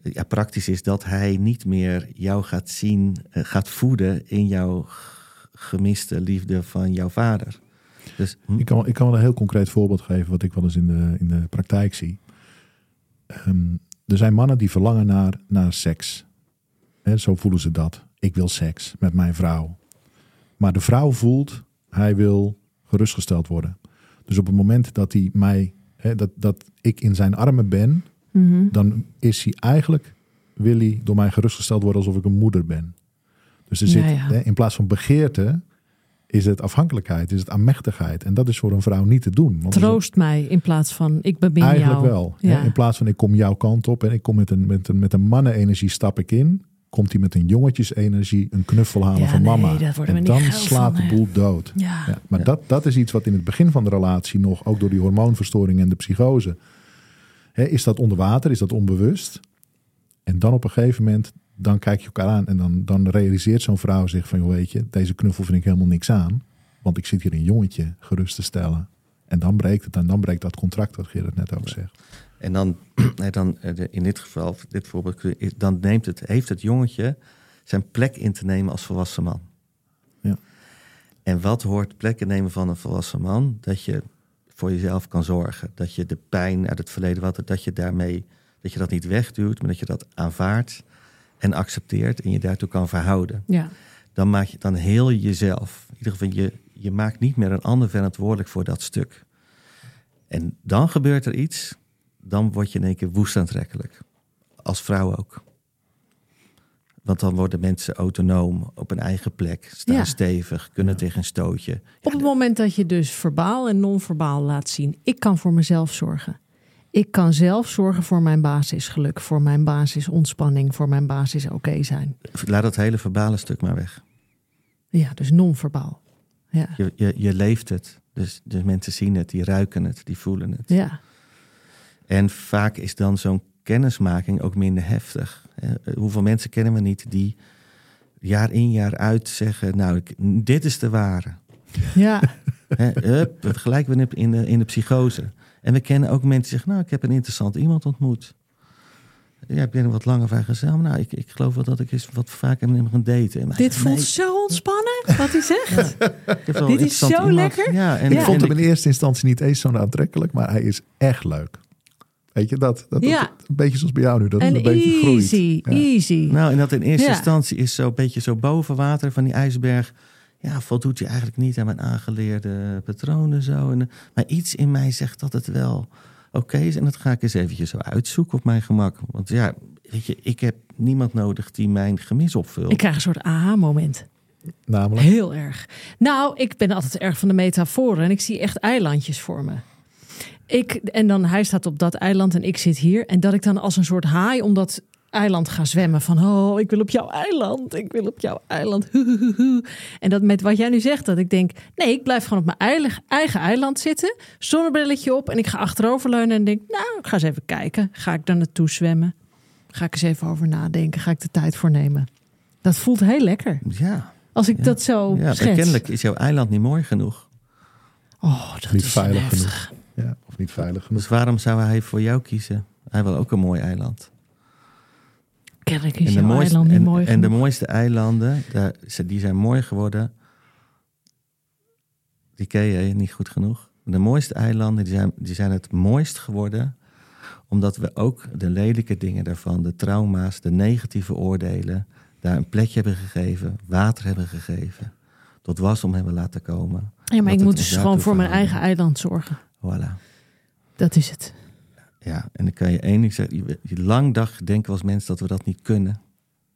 Speaker 3: ja, praktisch is dat hij niet meer jou gaat zien, gaat voeden in jouw gemiste liefde van jouw vader. Dus, hm,
Speaker 2: Ik kan, ik kan wel een heel concreet voorbeeld geven wat ik wel eens in de, in de praktijk zie. Ehm, er zijn mannen die verlangen naar, naar seks. Hè, zo voelen ze dat. Ik wil seks met mijn vrouw. Maar de vrouw voelt, hij wil gerustgesteld worden. Dus op het moment dat hij mij, hè, dat, dat ik in zijn armen ben,
Speaker 1: Mhm.
Speaker 2: dan is hij eigenlijk, wil hij door mij gerustgesteld worden alsof ik een moeder ben. Dus er zit,
Speaker 1: ja.
Speaker 2: In plaats van begeerte, is het afhankelijkheid, is het aanmächtigheid. En dat is voor een vrouw niet te doen. Want
Speaker 1: Troost mij in plaats van ik bemin
Speaker 2: Eigenlijk
Speaker 1: jou.
Speaker 2: wel.
Speaker 1: Ja.
Speaker 2: Hè, In plaats van ik kom jouw kant op en ik kom met een, met een, met een mannenenergie stap ik in. Komt hij met een jongetjesenergie een knuffel halen
Speaker 1: Ja,
Speaker 2: van
Speaker 1: nee,
Speaker 2: mama. en dan slaat
Speaker 1: van,
Speaker 2: de boel dood.
Speaker 1: Ja.
Speaker 2: Ja, maar
Speaker 3: Ja.
Speaker 2: Dat, dat is iets wat in het begin van de relatie nog, ook door die hormoonverstoring en de psychose, hè, is dat onder water, is dat onbewust. En dan op een gegeven moment, dan kijk je elkaar aan en dan, dan realiseert zo'n vrouw zich van, joh, weet je, deze knuffel vind ik helemaal niks aan. Want ik zit hier een jongetje gerust te stellen. En dan breekt het en dan breekt dat contract, wat Gerard net ook zegt.
Speaker 3: En dan, (clears throat) dan eh, in dit geval, dit voorbeeld, dan neemt het, heeft het jongetje zijn plek in te nemen als volwassen man.
Speaker 2: Ja.
Speaker 3: En wat hoort plek innemen van een volwassen man? Dat je voor jezelf kan zorgen. Dat je de pijn uit het verleden, wat, dat je daarmee, dat je dat niet wegduwt, maar dat je dat aanvaardt en accepteert en je daartoe kan verhouden.
Speaker 1: Ja.
Speaker 3: Dan maak je dan heel je jezelf. In ieder geval, je, je maakt niet meer een ander verantwoordelijk voor dat stuk. En dan gebeurt er iets, dan word je in één keer woest aantrekkelijk. Als vrouw ook. Want dan worden mensen autonoom op een eigen plek, staan
Speaker 1: Ja.
Speaker 3: stevig, kunnen tegen een stootje.
Speaker 1: Op het moment dat je dus verbaal en non-verbaal laat zien, ik kan voor mezelf zorgen. Ik kan zelf zorgen voor mijn basisgeluk, voor mijn basisontspanning, voor mijn basis oké zijn.
Speaker 3: Laat dat hele verbale stuk maar weg.
Speaker 1: Ja, dus non-verbaal. Ja.
Speaker 3: Je, je, je leeft het. Dus, dus mensen zien het, die ruiken het, die voelen het.
Speaker 1: ja.
Speaker 3: En vaak is dan zo'n kennismaking ook minder heftig. Hoeveel mensen kennen we niet die jaar in jaar uit zeggen... nou, ik- dit is de ware.
Speaker 1: Ja.
Speaker 3: We gelijk weer in de, in de psychose. En we kennen ook mensen die zeggen... nou, ik heb een interessant iemand ontmoet. Ja, ik ben er wat langer van gezellig. Maar nou, ik, ik geloof wel dat ik eens wat vaker met hem gaan daten.
Speaker 1: Dit
Speaker 3: zegt,
Speaker 1: voelt
Speaker 3: nee,
Speaker 1: zo ontspannen, wat hij zegt. (laughs) dit is zo
Speaker 3: iemand.
Speaker 1: lekker.
Speaker 3: Ja, en,
Speaker 1: Ja.
Speaker 2: Ik vond hem in eerste instantie niet eens zo aantrekkelijk, maar hij is echt leuk. Weet je, dat, dat,
Speaker 1: Ja.
Speaker 2: dat- een beetje zoals bij jou nu, dat
Speaker 1: En
Speaker 2: een beetje groeit.
Speaker 1: easy,
Speaker 2: Ja.
Speaker 1: easy.
Speaker 3: Nou, en dat in eerste
Speaker 1: Ja.
Speaker 3: instantie is zo'n beetje zo boven water van die ijsberg. Ja, voldoet hij eigenlijk niet aan mijn aangeleerde patronen zo. En, eh, maar iets in mij zegt dat het wel oké is. En dat ga ik eens eventjes zo uitzoeken op mijn gemak. Want ja, weet je, ik heb niemand nodig die mijn gemis opvult.
Speaker 1: Ik krijg een soort aha-moment.
Speaker 2: Namelijk,
Speaker 1: Heel erg. Nou, ik ben altijd erg van de metaforen en ik zie echt eilandjes voor me. Ik, en dan hij staat op dat eiland en ik zit hier. En dat ik dan als een soort haai om dat eiland ga zwemmen. Van, oh, ik wil op jouw eiland. Ik wil op jouw eiland. Hu, hu, hu, hu. En dat met wat jij nu zegt, dat ik denk... Nee, ik blijf gewoon op mijn eigen, eigen eiland zitten. Zonnebrilletje op en ik ga achteroverleunen en denk... Nou, ik ga eens even kijken. Ga ik daar naartoe zwemmen? Ga ik eens even over nadenken? Ga ik de tijd voor nemen? Dat voelt heel lekker.
Speaker 3: Ja,
Speaker 1: Als ik
Speaker 3: Ja.
Speaker 1: dat zo
Speaker 3: ja
Speaker 1: schets.
Speaker 3: kennelijk is jouw eiland niet mooi genoeg.
Speaker 1: Oh, dat
Speaker 2: niet
Speaker 1: is
Speaker 2: veilig
Speaker 1: heftig.
Speaker 2: genoeg. Ja, of niet veilig genoeg.
Speaker 3: Dus waarom zou hij voor jou kiezen? Hij wil ook een mooi eiland.
Speaker 1: Kennelijk is
Speaker 3: En de, mooiste,
Speaker 1: eiland niet
Speaker 3: en,
Speaker 1: mooi
Speaker 3: en de mooiste eilanden, daar, die zijn mooi geworden. Die ken je niet goed genoeg. De mooiste eilanden die zijn, die zijn het mooist geworden. Omdat we ook de lelijke dingen daarvan, de trauma's, de negatieve oordelen, daar een plekje hebben gegeven, water hebben gegeven. Tot wasdom hebben laten komen.
Speaker 1: Ja, maar ik moet dus gewoon voor mijn eigen eiland zorgen.
Speaker 3: Voilà.
Speaker 1: Dat is het.
Speaker 3: Ja, en dan kan je één ding zeggen. Je, je lang dag denken als mensen dat we dat niet kunnen.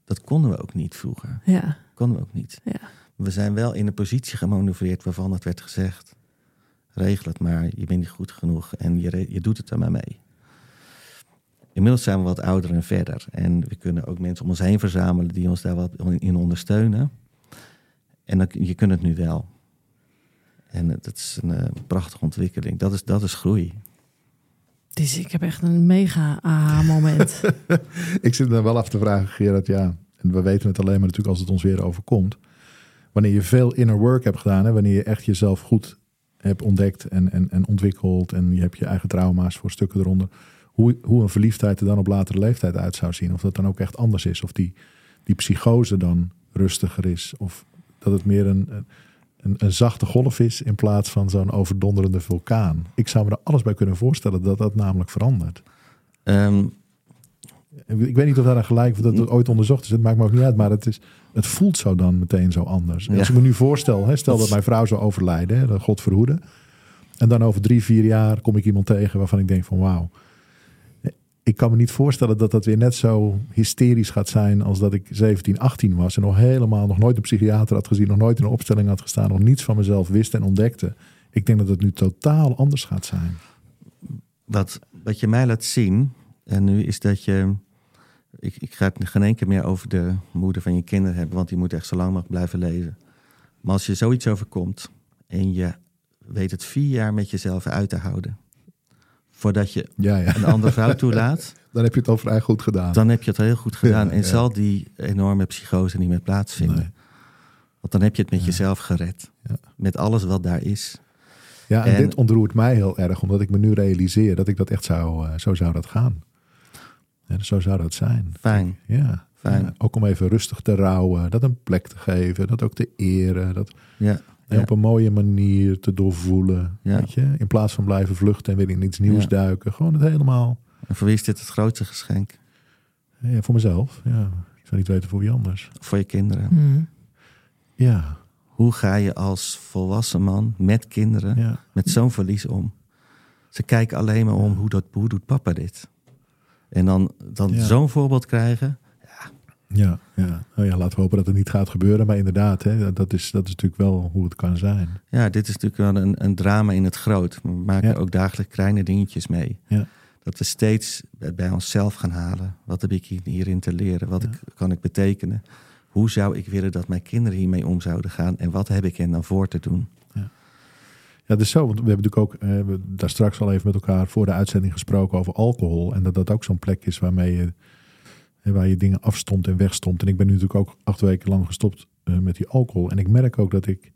Speaker 3: Dat konden we ook niet vroeger.
Speaker 1: Ja.
Speaker 3: Konden we ook niet.
Speaker 1: Ja.
Speaker 3: We zijn wel in een positie gemanoeuvreerd waarvan het werd gezegd: regel het maar, je bent niet goed genoeg en je, je doet het er maar mee. Inmiddels zijn we wat ouder en verder. En we kunnen ook mensen om ons heen verzamelen die ons daar wat in ondersteunen. En dan, je kunt het nu wel. En dat is een eh, prachtige ontwikkeling. Dat is, dat is groei.
Speaker 1: Dus ik heb echt een mega aha-moment. (laughs)
Speaker 2: Ik zit me wel af te vragen, Gerard, ja. En we weten het alleen maar natuurlijk als het ons weer overkomt. Wanneer je veel inner work hebt gedaan, hè, wanneer je echt jezelf goed hebt ontdekt en, en, en ontwikkeld. En je hebt je eigen trauma's voor stukken eronder. Hoe, hoe een verliefdheid er dan op latere leeftijd uit zou zien. Of dat dan ook echt anders is. Of die, die psychose dan rustiger is. Of dat het meer een, een, een zachte golf is in plaats van zo'n overdonderende vulkaan. Ik zou me er alles bij kunnen voorstellen dat dat namelijk verandert.
Speaker 3: Ehm,
Speaker 2: Ik weet niet of daar een gelijk of dat het ooit onderzocht is. Het maakt me ook niet uit, maar het, is, het voelt zo dan meteen zo anders. En Als ik me nu voorstel, hè, stel dat mijn vrouw zou overlijden, hè, God verhoede. En dan over drie, vier jaar kom ik iemand tegen waarvan ik denk van wauw. Ik kan me niet voorstellen dat dat weer net zo hysterisch gaat zijn als dat ik 17, 18 was. En nog helemaal, nog nooit een psychiater had gezien, nog nooit in een opstelling had gestaan, nog niets van mezelf wist en ontdekte. Ik denk dat het nu totaal anders gaat zijn.
Speaker 3: wat, wat je mij laat zien, en nu is dat je. Ik, ik ga het geen één keer meer over de moeder van je kinderen hebben, want die moet echt zo lang mogelijk blijven leven. Maar als je zoiets overkomt en je weet het vier jaar met jezelf uit te houden, voordat je
Speaker 2: Ja, ja.
Speaker 3: een andere vrouw (laughs) toelaat,
Speaker 2: Dan heb je het al vrij goed gedaan.
Speaker 3: dan heb je het heel goed gedaan.
Speaker 2: Ja,
Speaker 3: en zal die enorme psychose niet meer plaatsvinden.
Speaker 2: Nee.
Speaker 3: Want dan heb je het met jezelf gered.
Speaker 2: Ja.
Speaker 3: Met alles wat daar is.
Speaker 2: Ja, en,
Speaker 3: En-
Speaker 2: dit ontroert mij heel erg, omdat ik me nu realiseer dat ik dat echt zou, eh, zo zou dat gaan. Ja, zo zou dat zijn.
Speaker 3: Fijn.
Speaker 2: Ja,
Speaker 3: Fijn.
Speaker 2: Ook om even rustig te rouwen, dat een plek te geven, dat ook te eren, dat
Speaker 3: Ja.
Speaker 2: En
Speaker 3: Ja.
Speaker 2: op een mooie manier te doorvoelen.
Speaker 3: Ja.
Speaker 2: Weet je? In plaats van blijven vluchten en weer in iets nieuws
Speaker 3: Ja.
Speaker 2: duiken. Gewoon het helemaal
Speaker 3: En voor wie is dit het grootste geschenk?
Speaker 2: ja, voor mezelf. Ja. Ik zou niet weten voor wie anders.
Speaker 3: Voor je kinderen.
Speaker 1: Hmm.
Speaker 3: Ze kijken alleen maar om hoe, dat, hoe doet papa dit. En dan, dan
Speaker 2: Ja.
Speaker 3: zo'n voorbeeld krijgen.
Speaker 2: Ja, ja. Nou ja, laten we hopen dat het niet gaat gebeuren. Maar inderdaad, hè, dat, is, dat is natuurlijk wel hoe het kan zijn.
Speaker 3: Ja, dit is natuurlijk wel een, een drama in het groot. We maken
Speaker 2: Ja.
Speaker 3: ook dagelijks kleine dingetjes mee.
Speaker 2: Ja.
Speaker 3: Dat we steeds bij onszelf gaan halen. Wat heb ik hier- hierin te leren? Wat ik, kan ik betekenen? Hoe zou ik willen dat mijn kinderen hiermee om zouden gaan? En wat heb ik hen dan voor te doen?
Speaker 2: Ja, dat is zo. Want we hebben natuurlijk ook eh, daar straks al even met elkaar voor de uitzending gesproken over alcohol. En dat dat ook zo'n plek is waarmee je, waar je dingen afstomt en wegstomt. En ik ben nu natuurlijk ook acht weken lang gestopt eh, met die alcohol. En ik merk ook dat ik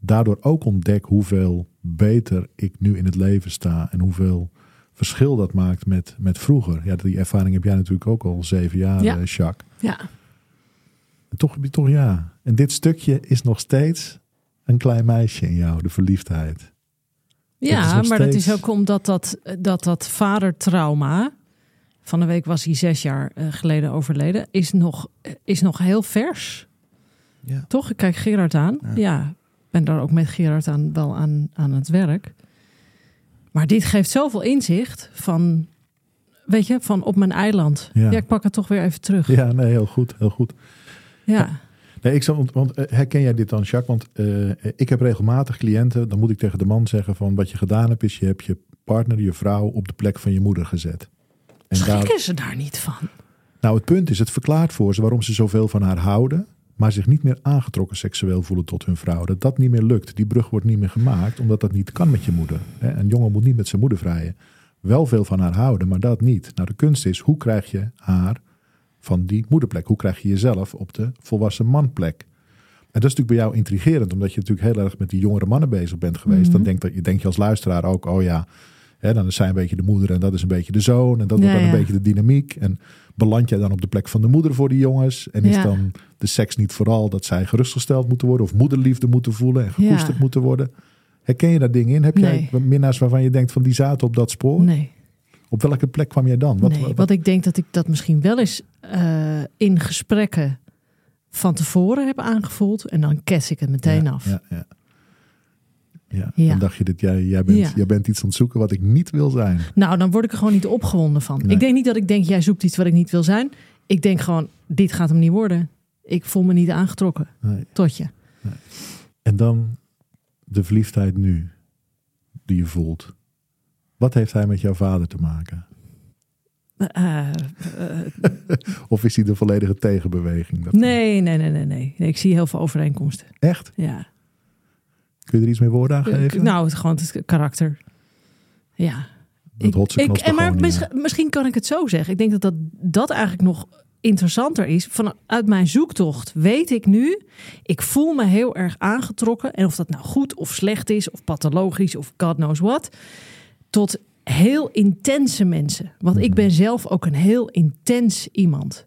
Speaker 2: daardoor ook ontdek hoeveel beter ik nu in het leven sta. En hoeveel verschil dat maakt met, met vroeger. Ja, die ervaring heb jij natuurlijk ook al zeven jaar,
Speaker 1: Ja.
Speaker 2: eh, Jacques.
Speaker 1: Ja.
Speaker 2: En toch, toch ja. En dit stukje is nog steeds een klein meisje in jou, de verliefdheid.
Speaker 1: Ja, maar dat is ook omdat dat, dat, dat vadertrauma. Van de week was hij zes jaar eh, geleden overleden. Is nog, eh, is nog heel vers.
Speaker 3: Ja.
Speaker 1: Toch? Ik kijk Gerard aan.
Speaker 3: Ja.
Speaker 1: Ben daar ook met Gerard aan, wel aan, aan het werk. Maar dit geeft zoveel inzicht van, weet je, van op mijn eiland.
Speaker 2: Ja.
Speaker 1: Ja, ik pak het toch weer even terug.
Speaker 2: Ja, nee, heel goed, heel goed.
Speaker 1: Ja,
Speaker 2: Nee, ik zou, want, eh, herken jij dit dan, Jacques? Want ik heb regelmatig cliënten, dan moet ik tegen de man zeggen van wat je gedaan hebt, is je hebt je partner, je vrouw op de plek van je moeder gezet. En
Speaker 1: schrikken ze daar niet van?
Speaker 2: nou, het punt is, het verklaart voor ze waarom ze zoveel van haar houden, maar zich niet meer aangetrokken seksueel voelen tot hun vrouw. Dat dat niet meer lukt. Die brug wordt niet meer gemaakt, omdat dat niet kan met je moeder. Een jongen moet niet met zijn moeder vrijen. Wel veel van haar houden, maar dat niet. Nou, de kunst is, hoe krijg je haar van die moederplek? Hoe krijg je jezelf op de volwassen manplek? En dat is natuurlijk bij jou intrigerend, omdat je natuurlijk heel erg met die jongere mannen bezig bent geweest. Dan denk, dat, je denk je als luisteraar ook, oh ja, hè, dan is zij een beetje de moeder en dat is een beetje de zoon. En dat
Speaker 1: Ja,
Speaker 2: wordt dan een beetje de dynamiek. En beland jij dan op de plek van de moeder voor die jongens? En is dan de seks niet vooral dat zij gerustgesteld moeten worden of moederliefde moeten voelen en gekoesterd moeten worden? Herken je daar dingen in? Heb
Speaker 1: Nee.
Speaker 2: jij minnaars waarvan je denkt van die zaten op dat spoor?
Speaker 1: Nee.
Speaker 2: Op welke plek kwam jij dan? Wat,
Speaker 1: nee,
Speaker 2: wat-
Speaker 1: ik denk dat ik dat misschien wel eens eh, in gesprekken van tevoren heb aangevoeld. En dan kes ik het meteen
Speaker 2: ja,
Speaker 1: af.
Speaker 2: Ja, ja. Ja,
Speaker 1: Ja.
Speaker 2: dan dacht je dat jij, jij, bent,
Speaker 1: Ja.
Speaker 2: jij bent iets aan het zoeken wat ik niet wil zijn.
Speaker 1: Nou, dan word ik er gewoon niet opgewonden van.
Speaker 2: Nee.
Speaker 1: Ik denk niet dat ik denk, jij zoekt iets wat ik niet wil zijn. Ik denk gewoon, dit gaat hem niet worden. Ik voel me niet aangetrokken
Speaker 2: Nee.
Speaker 1: tot je.
Speaker 2: En dan de verliefdheid nu, die je voelt. Wat heeft hij met jouw vader te maken?
Speaker 1: Eh, eh, (laughs)
Speaker 2: Of is hij de volledige tegenbeweging? Dat-
Speaker 1: nee, nee, nee, nee, nee. Nee, Ik zie heel veel overeenkomsten.
Speaker 2: Echt?
Speaker 1: Ja.
Speaker 2: Kun je er iets meer woorden aan geven?
Speaker 1: Nou, het, gewoon het karakter. Ja.
Speaker 2: dat hotse
Speaker 1: ik, maar misschien, misschien kan ik het zo zeggen. Ik denk dat dat, dat eigenlijk nog interessanter is. Vanuit mijn zoektocht weet ik nu, ik voel me heel erg aangetrokken. En of dat nou goed of slecht is, of pathologisch, of God knows what. Tot heel intense mensen. Want ik ben zelf ook een heel intens iemand.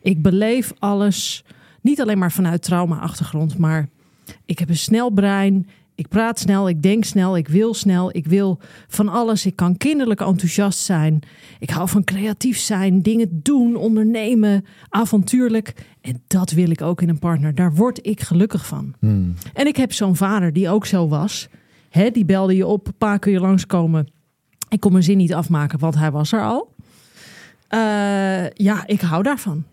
Speaker 1: Ik beleef alles, niet alleen maar vanuit trauma-achtergrond, maar ik heb een snel brein. Ik praat snel, ik denk snel, ik wil snel, ik wil van alles. Ik kan kinderlijk enthousiast zijn. Ik hou van creatief zijn, dingen doen, ondernemen, avontuurlijk. En dat wil ik ook in een partner. Daar word ik gelukkig van.
Speaker 2: Hmm.
Speaker 1: En ik heb zo'n vader die ook zo was. Hè, die belde je op, pa kun je langskomen. Ik kon mijn zin niet afmaken, want hij was er al. Eh, ja, ik hou daarvan.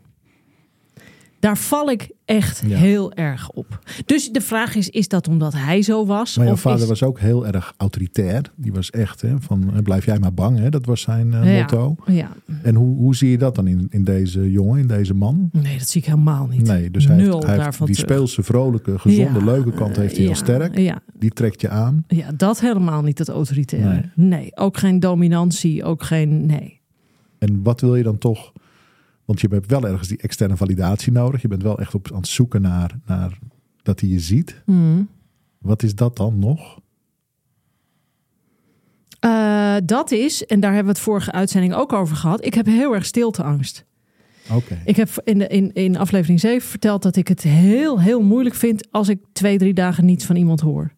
Speaker 1: Daar val ik echt
Speaker 2: Ja.
Speaker 1: heel erg op. Dus de vraag is, is dat omdat hij zo was?
Speaker 2: Maar jouw vader
Speaker 1: is-
Speaker 2: was ook heel erg autoritair. Die was echt hè, van blijf jij maar bang. Hè? Dat was zijn eh, motto.
Speaker 1: Ja,
Speaker 2: En hoe, hoe zie je dat dan in, in deze jongen, in deze man?
Speaker 1: nee, dat zie ik helemaal niet.
Speaker 2: Nee, dus hij
Speaker 1: Nul
Speaker 2: heeft, hij heeft
Speaker 1: daarvan
Speaker 2: die
Speaker 1: terug.
Speaker 2: speelse, vrolijke, gezonde, leuke kant heeft hij heel sterk. Die trekt je aan.
Speaker 1: ja, dat helemaal niet, dat autoritaire. Nee. ook geen dominantie, ook geen... Nee.
Speaker 2: En wat wil je dan toch? Want je hebt wel ergens die externe validatie nodig. Je bent wel echt op aan het zoeken naar, naar dat hij je ziet.
Speaker 1: Hmm.
Speaker 2: Wat is dat dan nog?
Speaker 1: Eh, dat is, en daar hebben we het vorige uitzending ook over gehad. Ik heb heel erg stilteangst.
Speaker 2: Oké.
Speaker 1: Ik heb in, de, in, in aflevering 7 verteld dat ik het heel, heel moeilijk vind als ik twee, drie dagen niets van iemand hoor.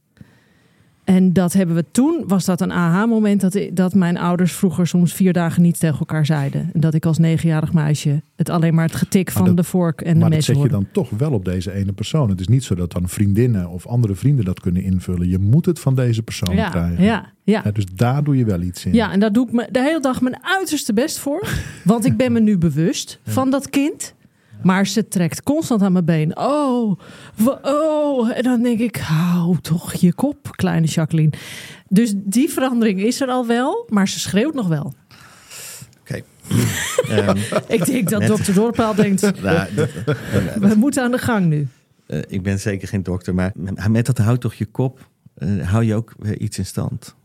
Speaker 1: En dat hebben we toen, was dat een aha-moment dat, dat mijn ouders vroeger soms vier dagen niet tegen elkaar zeiden. En dat ik als negenjarig meisje het alleen maar het getik van
Speaker 2: dat-
Speaker 1: de vork en de
Speaker 2: maar dat
Speaker 1: mes
Speaker 2: zet je dan toch wel op deze ene persoon. Het is niet zo dat dan vriendinnen of andere vrienden dat kunnen invullen. Je moet het van deze persoon
Speaker 1: Ja,
Speaker 2: krijgen.
Speaker 1: ja, ja.
Speaker 2: Ja, dus daar doe je wel iets in.
Speaker 1: Ja, en daar doe ik me de hele dag mijn uiterste best voor. Want ik ben me nu bewust (laughs) van dat kind. Maar ze trekt constant aan mijn been. Oh, oh. En dan denk ik, hou toch je kop, kleine Jacqueline. Dus die verandering is er al wel, maar ze schreeuwt nog wel.
Speaker 3: Oké. (laughs) Ehm,
Speaker 1: Ik denk dat dokter Dorpaal denkt, (laughs)
Speaker 3: nou, (laughs)
Speaker 1: we moeten aan de gang nu.
Speaker 3: eh, ik ben zeker geen dokter, maar met dat houd toch je kop, eh, hou je ook weer iets in stand.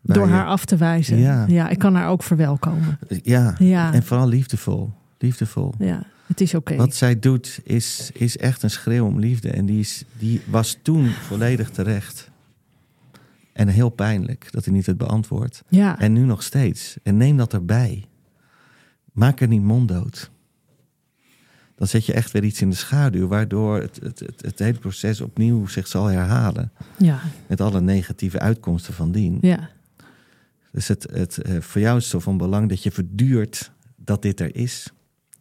Speaker 3: Waar
Speaker 1: Door
Speaker 3: je-
Speaker 1: haar af te wijzen.
Speaker 3: Ja.
Speaker 1: Ja, ik kan haar ook verwelkomen.
Speaker 3: Ja,
Speaker 1: Ja,
Speaker 3: en vooral liefdevol. Liefdevol.
Speaker 1: ja het is oké.
Speaker 3: Wat zij doet is, is echt een schreeuw om liefde. En die, is, die was toen volledig terecht. En heel pijnlijk dat hij niet het beantwoordt.
Speaker 1: Ja,
Speaker 3: En nu nog steeds. En neem dat erbij. Maak er niet monddood. Dan zet je echt weer iets in de schaduw, waardoor het, het, het, het hele proces opnieuw zich zal herhalen.
Speaker 1: ja,
Speaker 3: Met alle negatieve uitkomsten van dien.
Speaker 1: ja.
Speaker 3: Dus het, het, eh, voor jou is het zo van belang dat je verduurt dat dit er is.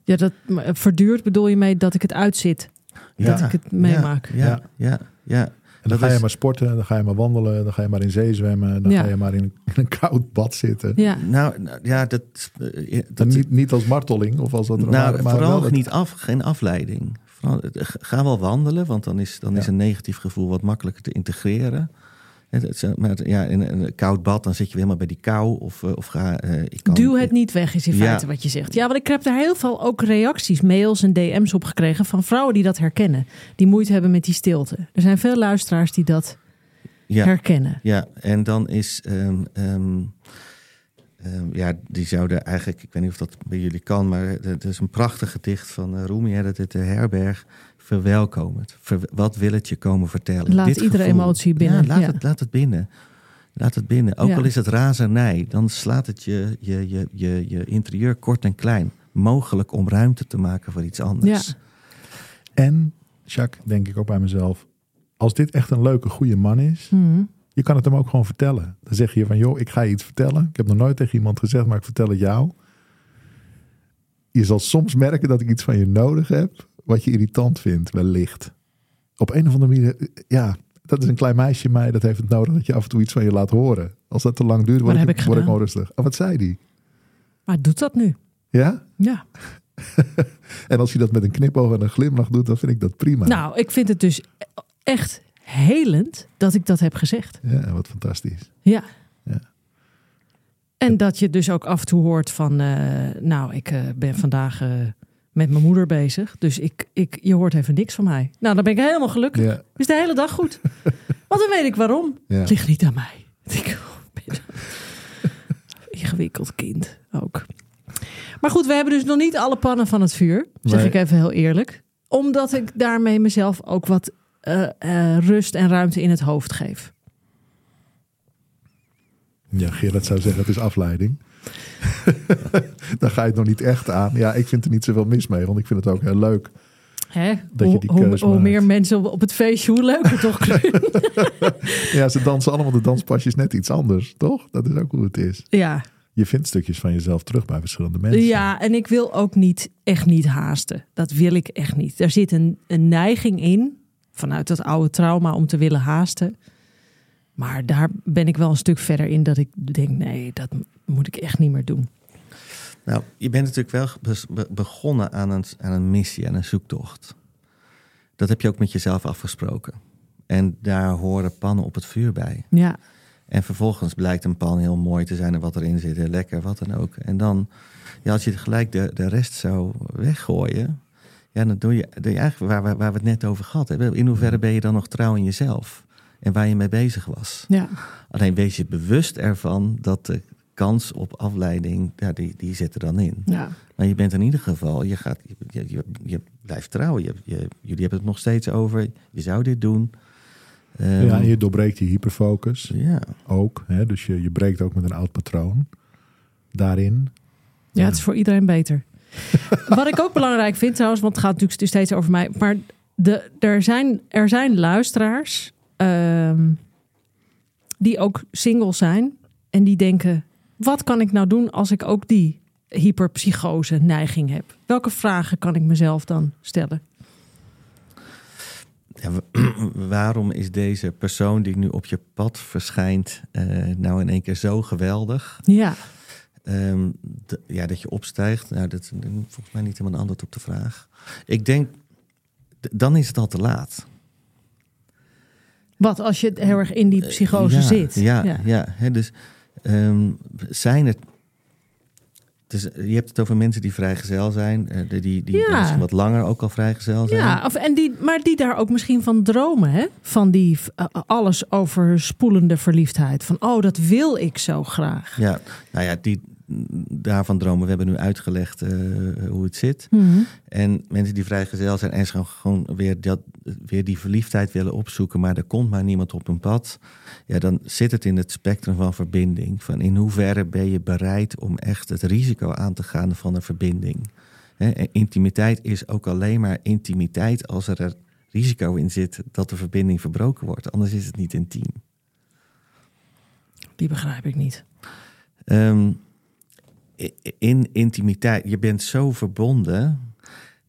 Speaker 1: Ja, dat maar verduurt bedoel je mee dat ik het uitzit. Dat ik het meemaak.
Speaker 3: Ja,
Speaker 2: Ja.
Speaker 3: ja, ja. ja.
Speaker 2: En dan
Speaker 3: Dat
Speaker 2: ga je
Speaker 3: is-
Speaker 2: maar sporten, dan ga je maar wandelen, dan ga je maar in zee zwemmen, dan
Speaker 1: Ja.
Speaker 2: ga je maar in een, in een koud bad zitten.
Speaker 1: Ja,
Speaker 3: Nou, nou, ja, dat, eh,
Speaker 2: Dan
Speaker 3: dat
Speaker 2: niet, niet als marteling of als dat
Speaker 3: nou,
Speaker 2: maar, maar
Speaker 3: vooral
Speaker 2: wel
Speaker 3: niet af, geen afleiding. Vooral, eh, ga wel wandelen, want dan is, dan is
Speaker 2: Ja.
Speaker 3: een negatief gevoel wat makkelijker te integreren. Maar ja, in een, koud bad, dan zit je weer helemaal bij die kou. Of, eh, of ga, eh, ik kan,
Speaker 1: duw het niet weg is in
Speaker 3: Ja.
Speaker 1: feite wat je zegt. Ja, want ik heb daar heel veel ook reacties, mails en DM's op gekregen van vrouwen die dat herkennen. Die moeite hebben met die stilte. Er zijn veel luisteraars die dat
Speaker 3: Ja,
Speaker 1: herkennen.
Speaker 3: ja, en dan is... ehm, ehm, ehm, ja, die zouden eigenlijk... Ik weet niet of dat bij jullie kan, maar het is een prachtig gedicht van eh, Rumi. hè, Dat het de herberg verwelkomend. Ver- wat wil het je komen vertellen?
Speaker 1: Laat iedere emotie binnen,
Speaker 3: Ja, laat,
Speaker 1: ja.
Speaker 3: Het, laat het binnen. Laat het binnen. Ook
Speaker 1: Ja.
Speaker 3: al is het razernij, dan slaat het je, je, je, je, je interieur kort en klein. Mogelijk om ruimte te maken voor iets anders.
Speaker 1: Ja.
Speaker 2: En, Jacques, denk ik ook bij mezelf, als dit echt een leuke, goede man is,
Speaker 1: Mhm.
Speaker 2: je kan het hem ook gewoon vertellen. Dan zeg je van, joh, ik ga je iets vertellen. Ik heb nog nooit tegen iemand gezegd, maar ik vertel het jou. Je zal soms merken dat ik iets van je nodig heb, wat je irritant vindt, wellicht. Op een of andere manier, eh, ja, dat is een klein meisje mij, dat heeft het nodig dat je af en toe iets van je laat horen. Als dat te lang duurt, word, ik,
Speaker 1: ik
Speaker 2: word ik
Speaker 1: gedaan.
Speaker 2: gewoon rustig. Oh, wat zei die?
Speaker 1: Maar doet dat nu?
Speaker 2: Ja?
Speaker 1: Ja. (laughs)
Speaker 2: En als je dat met een knipoog en een glimlach doet, dan vind ik dat prima.
Speaker 1: Nou, ik vind het dus echt helend dat ik dat heb gezegd.
Speaker 2: Ja, wat fantastisch.
Speaker 1: Ja.
Speaker 2: Ja.
Speaker 1: En dat je dus ook af en toe hoort van, eh, nou, ik eh, ben vandaag met mijn moeder bezig. Dus ik, ik, je hoort even niks van mij. Nou, dan ben ik helemaal gelukkig.
Speaker 2: Ja,
Speaker 1: Is de hele dag goed. (laughs) Want dan weet ik waarom.
Speaker 2: ja.
Speaker 1: Het ligt niet aan mij. Ik oh, Ingewikkeld kind ook. Maar goed, we hebben dus nog niet alle pannen van het vuur. Zeg
Speaker 2: Nee.
Speaker 1: ik even heel eerlijk. Omdat ik daarmee mezelf ook wat eh, eh, rust en ruimte in het hoofd geef.
Speaker 2: Ja, Gerard zou zeggen, het is afleiding. (laughs) Dan ga je het nog niet echt aan. Ja, ik vind er niet zoveel mis mee, want ik vind het ook heel leuk.
Speaker 1: Hè?
Speaker 2: Dat je
Speaker 1: hoe,
Speaker 2: die
Speaker 1: hoe,
Speaker 2: keus
Speaker 1: hoe
Speaker 2: maakt.
Speaker 1: meer mensen op- het feestje, hoe leuker toch? (laughs) (laughs)
Speaker 2: Ja, ze dansen allemaal de danspasjes net iets anders, toch? Dat is ook hoe het is.
Speaker 1: ja.
Speaker 2: Je vindt stukjes van jezelf terug bij verschillende mensen.
Speaker 1: ja, en ik wil ook niet echt niet haasten. Dat wil ik echt niet. Er zit een, een neiging in, vanuit dat oude trauma, om te willen haasten. Maar daar ben ik wel een stuk verder in dat ik denk, nee, dat moet ik echt niet meer doen.
Speaker 3: Nou, je bent natuurlijk wel be- begonnen aan een, aan een missie, aan een zoektocht. Dat heb je ook met jezelf afgesproken. En daar horen pannen op het vuur bij.
Speaker 1: Ja,
Speaker 3: En vervolgens blijkt een pan heel mooi te zijn en wat erin zit, heel lekker, wat dan ook. En dan, ja, als je gelijk de, de rest zou weggooien, ja, dan doe je, doe je eigenlijk waar, we- waar we het net over gehad hebben. In hoeverre ben je dan nog trouw in jezelf en waar je mee bezig was?
Speaker 1: ja,
Speaker 3: Alleen wees je bewust ervan dat de kans op afleiding, ja, die, die zit er dan in.
Speaker 1: ja.
Speaker 3: Maar je bent in ieder geval, je, gaat, je, je, je, je blijft trouwen. Je, je, jullie hebben het nog steeds over, je zou dit doen. Ehm,
Speaker 2: Ja, en je doorbreekt je hyperfocus
Speaker 3: ja.
Speaker 2: ook. Hè? Dus je, je breekt ook met een oud patroon daarin.
Speaker 1: Ja, het is voor iedereen beter. (laughs) Wat ik ook belangrijk vind trouwens, want het gaat natuurlijk steeds over mij. Maar de, er, zijn, er zijn luisteraars. ehm, die ook single zijn en die denken: wat kan ik nou doen als ik ook die hyperpsychose neiging heb? Welke vragen kan ik mezelf dan stellen?
Speaker 3: Ja, wa- (clears throat) waarom is deze persoon die nu op je pad verschijnt, eh, nou in één keer zo geweldig?
Speaker 1: Ja,
Speaker 3: Ehm, ja, dat je opstijgt, nou, dat is volgens mij niet helemaal een antwoord op de vraag. Ik denk, dan is het al te laat.
Speaker 1: wat als je heel erg in die psychose
Speaker 3: ja,
Speaker 1: zit?
Speaker 3: Ja, ja. hè, dus ehm, zijn het. Dus je hebt het over mensen die vrijgezel zijn, eh, die, die, die
Speaker 1: Ja.
Speaker 3: misschien wat langer ook al vrijgezel zijn.
Speaker 1: Ja, of, en die, maar die daar ook misschien van dromen, hè? Van die eh, alles overspoelende verliefdheid. Van, oh, dat wil ik zo graag.
Speaker 3: Ja, nou ja, die, daarvan dromen. We hebben nu uitgelegd eh, hoe het zit.
Speaker 1: Mhm.
Speaker 3: En mensen die vrijgezel zijn en gewoon, gewoon weer, dat, weer die verliefdheid willen opzoeken, maar er komt maar niemand op hun pad. Ja, dan zit het in het spectrum van verbinding. Van in hoeverre ben je bereid om echt het risico aan te gaan van een verbinding? En intimiteit is ook alleen maar intimiteit als er er risico in zit dat de verbinding verbroken wordt. Anders is het niet intiem.
Speaker 1: Die begrijp ik niet.
Speaker 3: I- in intimiteit, je bent zo verbonden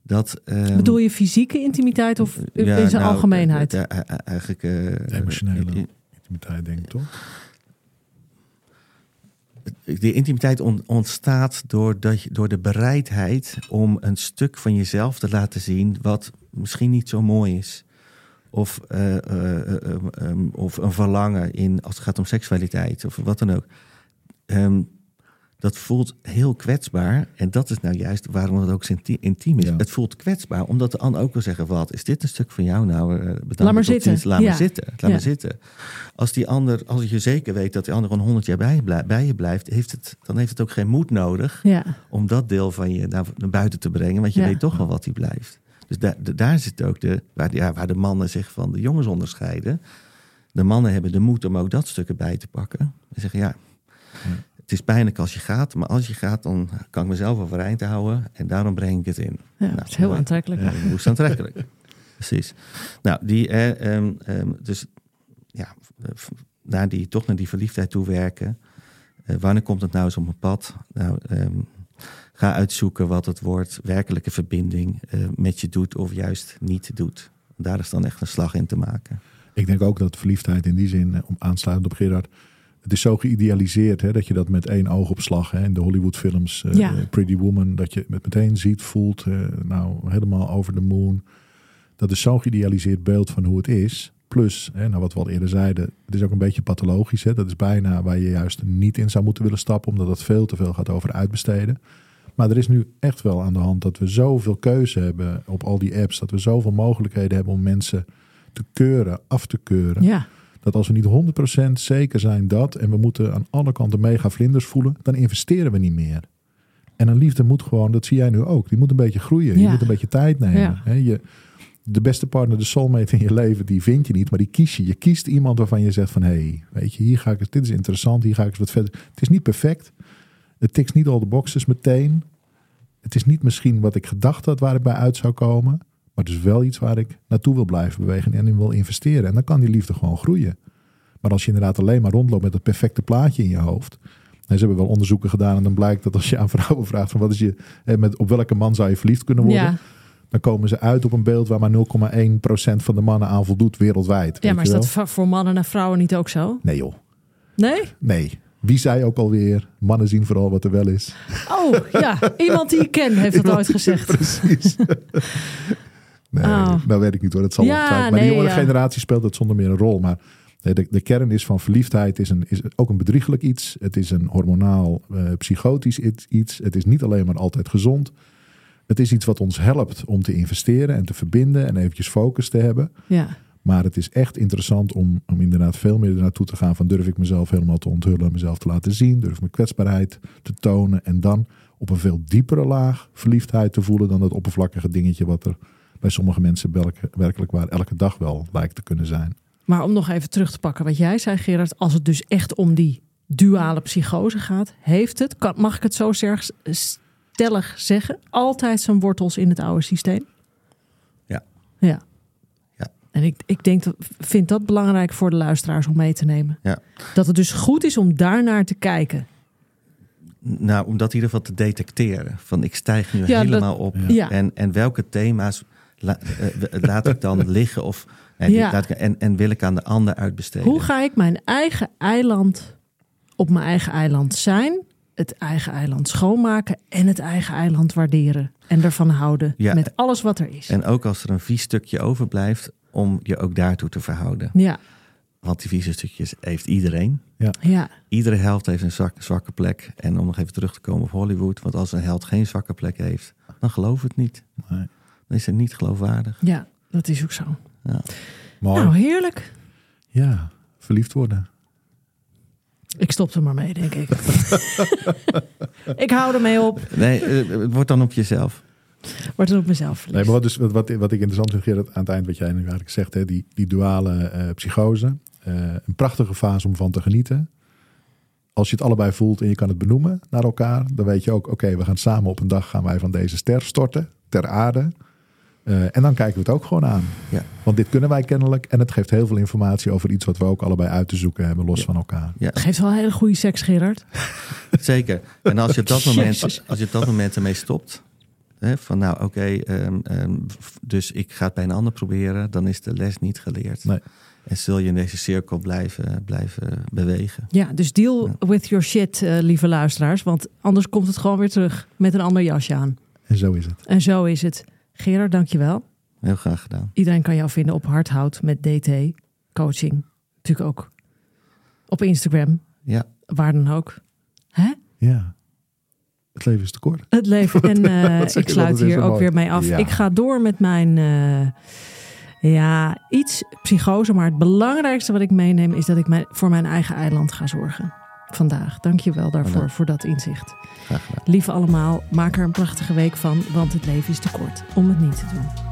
Speaker 3: dat. ehm,
Speaker 1: Bedoel je fysieke intimiteit of
Speaker 3: ja,
Speaker 1: in zijn
Speaker 3: nou,
Speaker 1: algemeenheid?
Speaker 3: eh, eh, eh, eigenlijk. eh,
Speaker 2: Emotionele. Intimiteit, denk ik toch?
Speaker 3: De intimiteit on- ontstaat door, dat je, door de bereidheid om een stuk van jezelf te laten zien wat misschien niet zo mooi is. Of, eh, eh, eh, eh, ehm, of een verlangen in als het gaat om seksualiteit of wat dan ook. Ehm, dat voelt heel kwetsbaar. En dat is nou juist waarom het ook intiem is.
Speaker 2: Ja.
Speaker 3: Het voelt kwetsbaar, omdat de ander ook wil zeggen: wat is dit een stuk van jou? Nou, eh, bedankt.
Speaker 1: Laat maar zitten.
Speaker 3: ziens. Laat
Speaker 1: Ja.
Speaker 3: maar zitten. Laat
Speaker 1: Ja.
Speaker 3: maar zitten. Als die ander, als je zeker weet dat die ander gewoon honderd jaar bij je, blij- bij je blijft, heeft het, dan heeft het ook geen moed nodig
Speaker 1: Ja,
Speaker 3: om dat deel van je naar, naar buiten te brengen. Want je
Speaker 1: Ja.
Speaker 3: weet toch wel wat die blijft. Dus daar, de- daar zit ook de, waar, ja, waar de mannen zich van de jongens onderscheiden. De mannen hebben de moed om ook dat stuk erbij te pakken. En zeggen, ja, het is pijnlijk als je gaat. Maar als je gaat, dan kan ik mezelf overeind houden. En daarom breng ik het in.
Speaker 1: ja
Speaker 3: Nou,
Speaker 1: dat is heel
Speaker 3: mooi.
Speaker 1: aantrekkelijk.
Speaker 3: Ja, hoe is het aantrekkelijk? (laughs) Precies. Nou, die, eh, ehm, ehm, dus ja, naar die, toch naar die verliefdheid toe werken. Eh, wanneer komt het nou eens op mijn pad? Nou, ehm, ga uitzoeken wat het woord werkelijke verbinding eh, met je doet of juist niet doet. Daar is dan echt een slag in te maken.
Speaker 2: Ik denk ook dat verliefdheid in die zin, om aansluitend op Gerard, het is zo geïdealiseerd hè, dat je dat met één oogopslag hè, in de Hollywoodfilms,
Speaker 1: Ja.
Speaker 2: eh, Pretty Woman, dat je het meteen ziet, voelt, eh, nou helemaal over de moon. Dat is zo'n geïdealiseerd beeld van hoe het is. Plus, hè, nou wat we al eerder zeiden, het is ook een beetje pathologisch. Hè? Dat is bijna waar je juist niet in zou moeten willen stappen, omdat het veel te veel gaat over uitbesteden. Maar er is nu echt wel aan de hand dat we zoveel keuze hebben op al die apps, dat we zoveel mogelijkheden hebben om mensen te keuren, af te keuren.
Speaker 1: Ja,
Speaker 2: Dat als we niet 100% zeker zijn dat en we moeten aan alle kanten mega vlinders voelen, dan investeren we niet meer. En een liefde moet gewoon, dat zie jij nu ook, die moet een beetje groeien. Je
Speaker 1: Ja.
Speaker 2: moet een beetje tijd nemen.
Speaker 1: Ja.
Speaker 2: Je, de beste partner, de soulmate in je leven, die vind je niet, maar die kies je. Je kiest iemand waarvan je zegt van, hé, hey, weet je, hier ga ik dit is interessant, hier ga ik eens wat verder. Het is niet perfect. Het tikt niet al de boxes meteen. Het is niet misschien wat ik gedacht had waar ik bij uit zou komen. Maar het is wel iets waar ik naartoe wil blijven bewegen en in wil investeren. En dan kan die liefde gewoon groeien. Maar als je inderdaad alleen maar rondloopt met het perfecte plaatje in je hoofd. En ze hebben wel onderzoeken gedaan en dan blijkt dat als je aan vrouwen vraagt van wat is je, met, op welke man zou je verliefd kunnen worden.
Speaker 1: ja.
Speaker 2: Dan komen ze uit op een beeld waar maar 0,1% van de mannen aan voldoet wereldwijd.
Speaker 1: ja maar is dat voor mannen en vrouwen niet ook zo?
Speaker 2: Nee joh,
Speaker 1: Nee?
Speaker 2: nee. Wie zei ook alweer, mannen zien vooral wat er wel is.
Speaker 1: Oh, ja. Iemand die ik ken heeft dat ooit gezegd. (laughs)
Speaker 2: Precies. Nee,
Speaker 1: Oh.
Speaker 2: nou weet ik niet hoor. Het zal
Speaker 1: Ja,
Speaker 2: ongetwijfeld- Maar
Speaker 1: nee,
Speaker 2: de jongere
Speaker 1: ja.
Speaker 2: generatie speelt het zonder meer een rol. Maar de, de, kern is van verliefdheid is, een, is ook een bedriegelijk iets. Het is een hormonaal, eh, psychotisch iets-. Het is niet alleen maar altijd gezond. Het is iets wat ons helpt om te investeren en te verbinden en eventjes focus te hebben.
Speaker 1: Ja.
Speaker 2: Maar het is echt interessant om, om inderdaad veel meer naartoe te gaan van durf ik mezelf helemaal te onthullen, mezelf te laten zien, durf ik mijn kwetsbaarheid te tonen en dan op een veel diepere laag verliefdheid te voelen dan dat oppervlakkige dingetje wat er bij sommige mensen welke- werkelijk waar elke dag wel lijkt te kunnen zijn.
Speaker 1: Maar om nog even terug te pakken wat jij zei, Gerard. Als het dus echt om die duale psychose gaat, heeft het, kan, mag ik het zo stellig zeggen, altijd zijn wortels in het oude systeem?
Speaker 3: Ja.
Speaker 1: Ja.
Speaker 3: Ja.
Speaker 1: En ik, ik denk dat, vind dat belangrijk voor de luisteraars om mee te nemen.
Speaker 3: Ja.
Speaker 1: Dat het dus goed is om daarnaar te kijken.
Speaker 3: Nou, om dat in ieder geval te detecteren. Van ik stijg nu
Speaker 1: Ja,
Speaker 3: helemaal
Speaker 1: dat-
Speaker 3: op.
Speaker 1: Ja.
Speaker 3: En, en welke thema's la- eh, laat ik dan (laughs) liggen? Of, eh,
Speaker 1: Ja.
Speaker 3: laat ik- en, en wil ik aan de ander uitbesteden?
Speaker 1: Hoe ga ik mijn eigen eiland op mijn eigen eiland zijn, het eigen eiland schoonmaken en het eigen eiland waarderen en ervan houden
Speaker 3: Ja.
Speaker 1: met alles wat er is.
Speaker 3: En ook als er een vies stukje overblijft, om je ook daartoe te verhouden.
Speaker 1: Ja,
Speaker 3: Want die vieze stukjes heeft iedereen.
Speaker 1: ja,
Speaker 3: Iedere held heeft een zwak- zwakke plek. En om nog even terug te komen op Hollywood. Want als een held geen zwakke plek heeft, dan geloof het niet.
Speaker 2: Nee.
Speaker 3: Dan is het niet geloofwaardig.
Speaker 1: ja, dat is ook zo.
Speaker 2: Mooi.
Speaker 1: Nou, heerlijk.
Speaker 2: Ja, verliefd worden.
Speaker 1: Ik stop er maar mee, denk ik. (laughs) ik hou ermee op.
Speaker 3: Nee, eh, het wordt dan op jezelf.
Speaker 1: Word er op mezelf
Speaker 2: Nee,
Speaker 1: verliefd.
Speaker 2: maar wat, dus, wat, wat, wat ik interessant vind, Gerard, aan het eind wat jij nu eigenlijk zegt, hè, die, die duale eh, psychose. eh, een prachtige fase om van te genieten. Als je het allebei voelt en je kan het benoemen naar elkaar, dan weet je ook, oké, we gaan samen op een dag gaan wij van deze ster storten, ter aarde. Eh, en dan kijken we het ook gewoon aan.
Speaker 3: Ja.
Speaker 2: Want dit kunnen wij kennelijk en het geeft heel veel informatie over iets wat we ook allebei uit te zoeken hebben, los
Speaker 3: Ja.
Speaker 2: van elkaar.
Speaker 3: Ja,
Speaker 1: Geeft wel een hele goede seks, Gerard. (laughs)
Speaker 3: zeker. En als je op dat moment, als je op dat moment ermee stopt. Hè, van nou, oké, ehm, ehm, dus ik ga het bij een ander proberen. Dan is de les niet geleerd.
Speaker 2: Nee.
Speaker 3: En zul je in deze cirkel blijven, blijven bewegen.
Speaker 1: Ja, dus deal with your shit, eh, lieve luisteraars. Want anders komt het gewoon weer terug met een ander jasje aan.
Speaker 2: En zo is het.
Speaker 1: En zo is het. Gerard, dankjewel.
Speaker 3: Heel graag gedaan.
Speaker 1: Iedereen kan jou vinden op Hardhout met DT coaching. Natuurlijk ook op Instagram,
Speaker 3: Ja,
Speaker 1: waar dan ook. Hè?
Speaker 2: Ja. Het leven is te kort.
Speaker 1: Het leven. (laughs) En eh, ik sluit hier ook
Speaker 2: mooi.
Speaker 1: weer mee af.
Speaker 2: Ja.
Speaker 1: Ik ga door met mijn, eh, ja, iets psychose. Maar het belangrijkste wat ik meeneem is dat ik mijn, voor mijn eigen eiland ga zorgen. Vandaag. Dank je wel daarvoor,
Speaker 3: Vandaag.
Speaker 1: voor dat inzicht.
Speaker 3: graag gedaan.
Speaker 1: Lieve allemaal, maak er een prachtige week van, want het leven is te kort om het niet te doen.